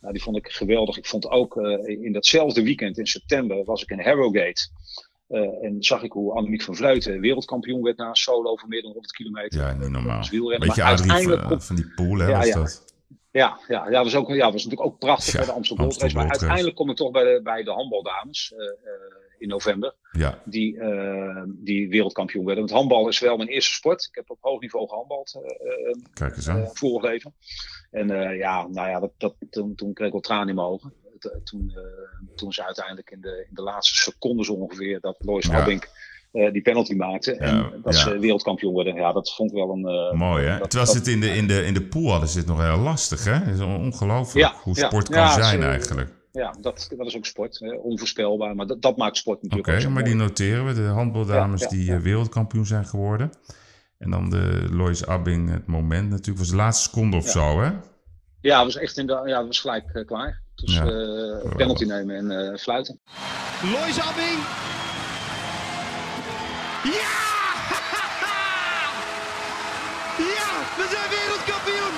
nou, die vond ik geweldig. Ik vond ook in datzelfde weekend in september was ik in Harrogate. En zag ik hoe Annemiek van Vleuten wereldkampioen werd na een solo van meer dan 100 kilometer. Ja, niet normaal. Beetje Maar uiteindelijk van, van die pool, hè, Ja, was ja. dat? Ja, ja, ja, was ook, ja, was natuurlijk ook prachtig Ja, bij de Amsterdam Gold Race. Maar uiteindelijk kom ik toch bij de, bij de handbaldames eh, in november. Ja, die, eh, die wereldkampioen werden. Want handbal is wel mijn eerste sport. Ik heb op hoog niveau gehandbald eh, eh, kijk eens aan. vorig leven. En ja, nou ja, dat, dat, toen, toen kreeg ik wel tranen in mijn ogen. Toen, toen ze uiteindelijk in de, in de laatste seconden zo ongeveer dat Lois Ja. Die penalty maakte. En dat ja. ze wereldkampioen werden. Ja, dat vond ik wel een... Mooi, hè? dat- Terwijl ze het in de, in, de, in de pool hadden, het nog heel lastig, hè? Het is ongelooflijk Ja, hoe sport kan zijn ze- eigenlijk. Ja, dat, dat is ook sport. Hè, onvoorspelbaar. Maar dat, dat maakt sport Oké, natuurlijk ook zo maar die noteren we. De handbaldames Ja, ja, die ja. eh, wereldkampioen zijn geworden. En dan de Lois Abbing, het moment natuurlijk. was de laatste seconde of Ja. zo, hè? Ja, het was echt in de, ja, het was gelijk eh, klaar. Dus Ja. eh, penalty nemen en eh, fluiten. Lois Abbing. Ja! Ja, we zijn wereldkampioen!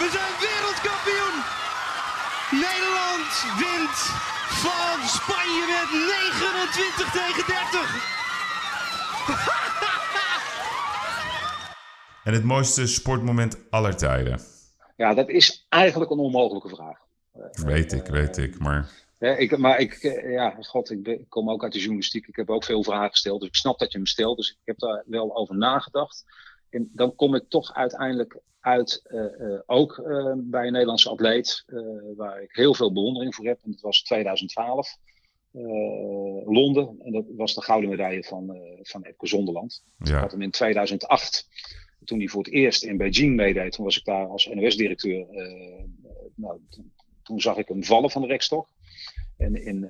We zijn wereldkampioen! Wint van Spanje met 29 tegen 30. En het mooiste sportmoment aller tijden. Ja, dat is eigenlijk een onmogelijke vraag. Weet ik, weet ik. Maar Ja, ik, maar ik, eh, ja, god, ik, ben- ik kom ook uit de journalistiek. Ik heb ook veel vragen gesteld. Dus ik snap dat je hem stelt. Dus ik heb daar wel over nagedacht. En dan kom ik toch uiteindelijk uit, eh, eh, ook eh, bij een Nederlandse atleet, waar ik heel veel bewondering voor heb. En dat was 2012, eh, Londen. En dat was de gouden medaille van, eh van Epke Zonderland. Ik ja, had hem in 2008, toen hij voor het eerst in Beijing meedeed, toen was ik daar als NOS-directeur. nou, toen, toen zag ik hem vallen van de rekstok. En in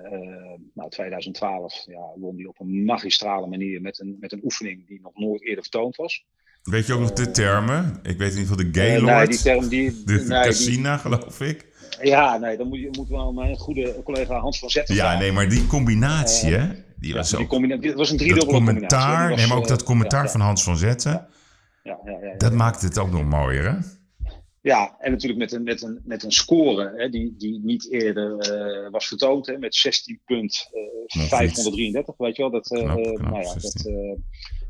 nou, 2012 ja, won hij op een magistrale manier met een, met een oefening die nog nooit eerder vertoond was. Weet je ook nog de termen? Ik weet in ieder geval de Gaylord. nee, die term die... de nee, Casina, geloof ik. Ja, nee, dan moet je moet wel mijn goede collega Hans van Zetten Ja, nee, maar die combinatie, hè? Die Ja, was die ook... combina- dit was een Dat driedubbele combinatie. commentaar, Die was, nee, maar ook eh, dat commentaar ja, van Hans van Zetten. Ja, ja, ja, ja, Dat maakt het ook nog mooier, hè? Ja, en natuurlijk met een, met een, met een score hè, die, die niet eerder eh, was vertoond. Hè, met 16 punt eh, Nog 533, weet je wel. Dat, eh, Knap, eh, knap, nou ja, dat, 16. eh,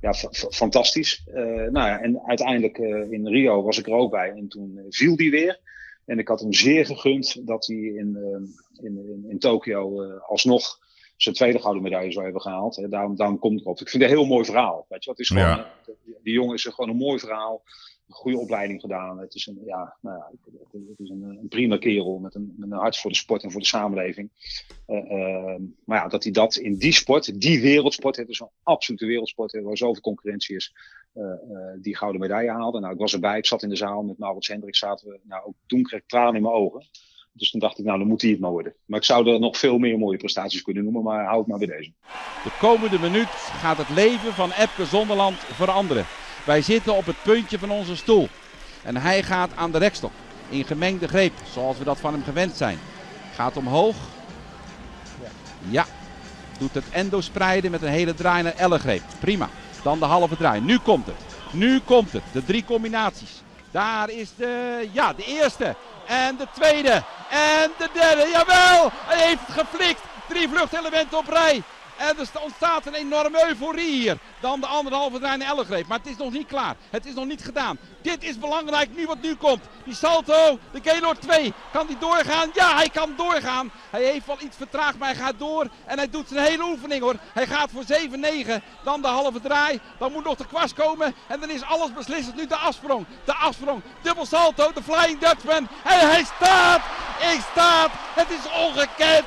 ja, fa- fa- fantastisch. Eh, nou ja, en uiteindelijk eh, in Rio was ik er ook bij. En toen eh, viel die weer. En ik had hem zeer gegund dat hij in, in, in, in Tokio alsnog zijn tweede gouden medaille zou hebben gehaald. Hè. Daarom, daarom komt het erop. Ik vind het een heel mooi verhaal. Weet je, het is gewoon, Ja. eh, die jongen is gewoon een mooi verhaal. Goede opleiding gedaan. Het is een, ja, nou ja, het is een, een prima kerel met een, met een hart voor de sport en voor de samenleving. Eh, eh, maar ja, dat hij dat in die sport, die wereldsport, het is een absolute wereldsport waar zoveel concurrentie is, eh, eh, die gouden medaille haalde. Nou, ik was erbij, ik zat in de zaal met Maurits Hendricks, zaten we, nou, ook toen kreeg ik tranen in mijn ogen. Dus toen dacht ik, nou, dan moet hij het maar worden. Maar ik zou er nog veel meer mooie prestaties kunnen noemen, maar hou het maar bij deze. De komende minuut gaat het leven van Epke Zonderland veranderen. Wij zitten op het puntje van onze stoel. En hij gaat aan de rekstok. In gemengde greep, zoals we dat van hem gewend zijn. Gaat omhoog. Ja. Doet het endo spreiden met een hele draai naar ellegreep. Prima. Dan de halve draai. Nu komt het. Nu komt het. De drie combinaties. Daar is de, ja, de eerste. En de tweede. En de derde. Jawel! Hij heeft het geflikt. Drie vluchtelementen op rij. En er sta- ontstaat een enorme euforie hier. Dan de anderhalve draai naar ellegreep. Maar het is nog niet klaar. Het is nog niet gedaan. Dit is belangrijk nu wat nu komt. Die salto, de Gaylord 2. Kan die doorgaan? Ja, hij kan doorgaan. Hij heeft wel iets vertraagd, maar hij gaat door. En hij doet zijn hele oefening hoor. Hij gaat voor 7-9. Dan de halve draai. Dan moet nog de kwast komen. En dan is alles beslissend. Nu de afsprong. De afsprong. Dubbel salto. De Flying Dutchman. En hij staat. Ik staat. Het is ongekend.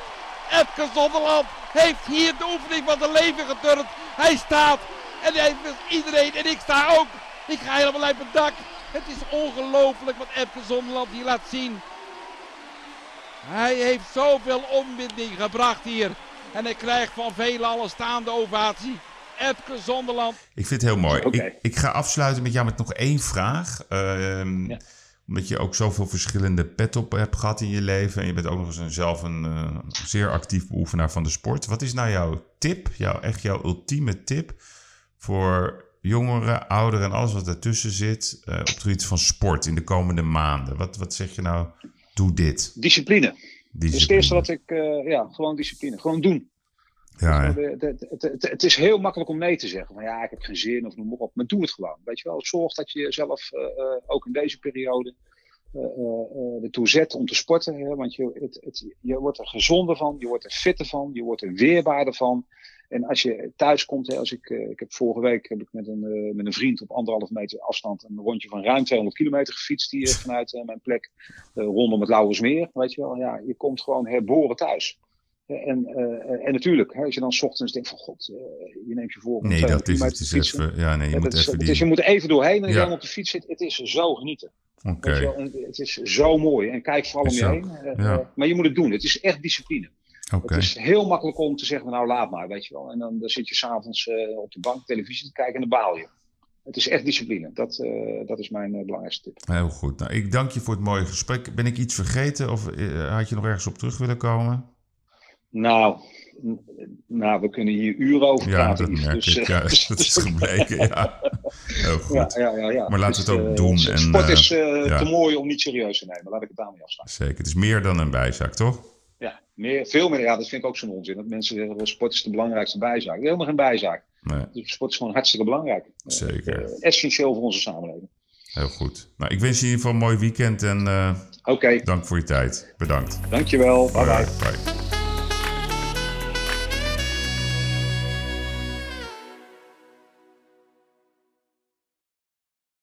Epke Zonderland heeft hier de oefening van zijn leven geturnd. Hij staat. En hij heeft iedereen. En ik sta ook. Ik ga helemaal uit mijn dak. Het is ongelooflijk wat Epke Zonderland hier laat zien. Hij heeft zoveel onbinding gebracht hier. En hij krijgt van velen al een staande ovatie. Epke Zonderland. Ik vind het heel mooi. Ik, ik ga afsluiten met jou met nog één vraag. Ehm, Ja. Omdat je ook zoveel verschillende pet op hebt gehad in je leven. En je bent ook nog eens een, zelf een eh, zeer actief beoefenaar van de sport. Wat is nou jouw tip, jouw, echt jouw ultieme tip voor jongeren, ouderen en alles wat ertussen zit eh, op het gebied van sport in de komende maanden? Wat, wat zeg je nou? Doe dit. Discipline. Dat is het Discipline. eerste wat ik, eh, ja, gewoon discipline. Gewoon doen. Ja, de- de- het is heel makkelijk om nee te zeggen. Van ja, ik heb geen zin of noem maar op. Maar doe het gewoon. Weet je wel, zorg dat je jezelf eh, eh, ook in deze periode eh, ertoe zet om te sporten. Hè? Want je, het, het, je wordt er gezonder van, je wordt er fitter van, je wordt er weerbaarder van. En als je thuis komt, hè, als ik, ik heb vorige week heb ik met een, met een vriend op anderhalf meter afstand een rondje van ruim 200 kilometer gefietst hier vanuit mijn plek rondom het Lauwersmeer. Weet je wel, ja, je komt gewoon herboren thuis. En, eh, en natuurlijk, hè, als je dan 's ochtends denkt van god, eh, je neemt je voor Nee, 200 dat is het. is even, ja, nee, je Ja, moet is- even is, je die... moet er even doorheen en Ja. dan op de fiets zit. Het is zo genieten. Oké. Je Het is zo mooi. En kijk vooral om je heen. Eh, ja. eh, maar je moet het doen. Het is echt discipline. Oké. Het is heel makkelijk om te zeggen, nou laat maar, weet je wel. En dan, dan zit je s'avonds uh, op de bank televisie te kijken en dan baal je. Het is echt discipline. Dat, uh, dat is mijn uh, belangrijkste tip. Heel goed. Nou, ik dank je voor het mooie gesprek. Ben ik iets vergeten of had je nog ergens op terug willen komen? Nou, nou, we kunnen hier uren over ja, praten. Dat merk dus, ik. Ja, dus, dat is gebleken, ja. Heel goed. Ja, ja, ja, ja. Maar laten we dus, het ook doen. Het en, sport is ja. te mooi om niet serieus te nemen. Laat ik het daarmee afstaan. Zeker. Het is meer dan een bijzaak, toch? Ja, meer, veel meer. Ja, dat vind ik ook zo'n onzin. Dat mensen zeggen, sport is de belangrijkste bijzaak. Helemaal geen bijzaak. Nee. Dus sport is gewoon hartstikke belangrijk. Zeker. Uh, essentieel voor onze samenleving. Heel goed. Nou, ik wens je in ieder geval een mooi weekend en uh, okay. dank voor je tijd. Bedankt. Dankjewel. Bye bye. bye.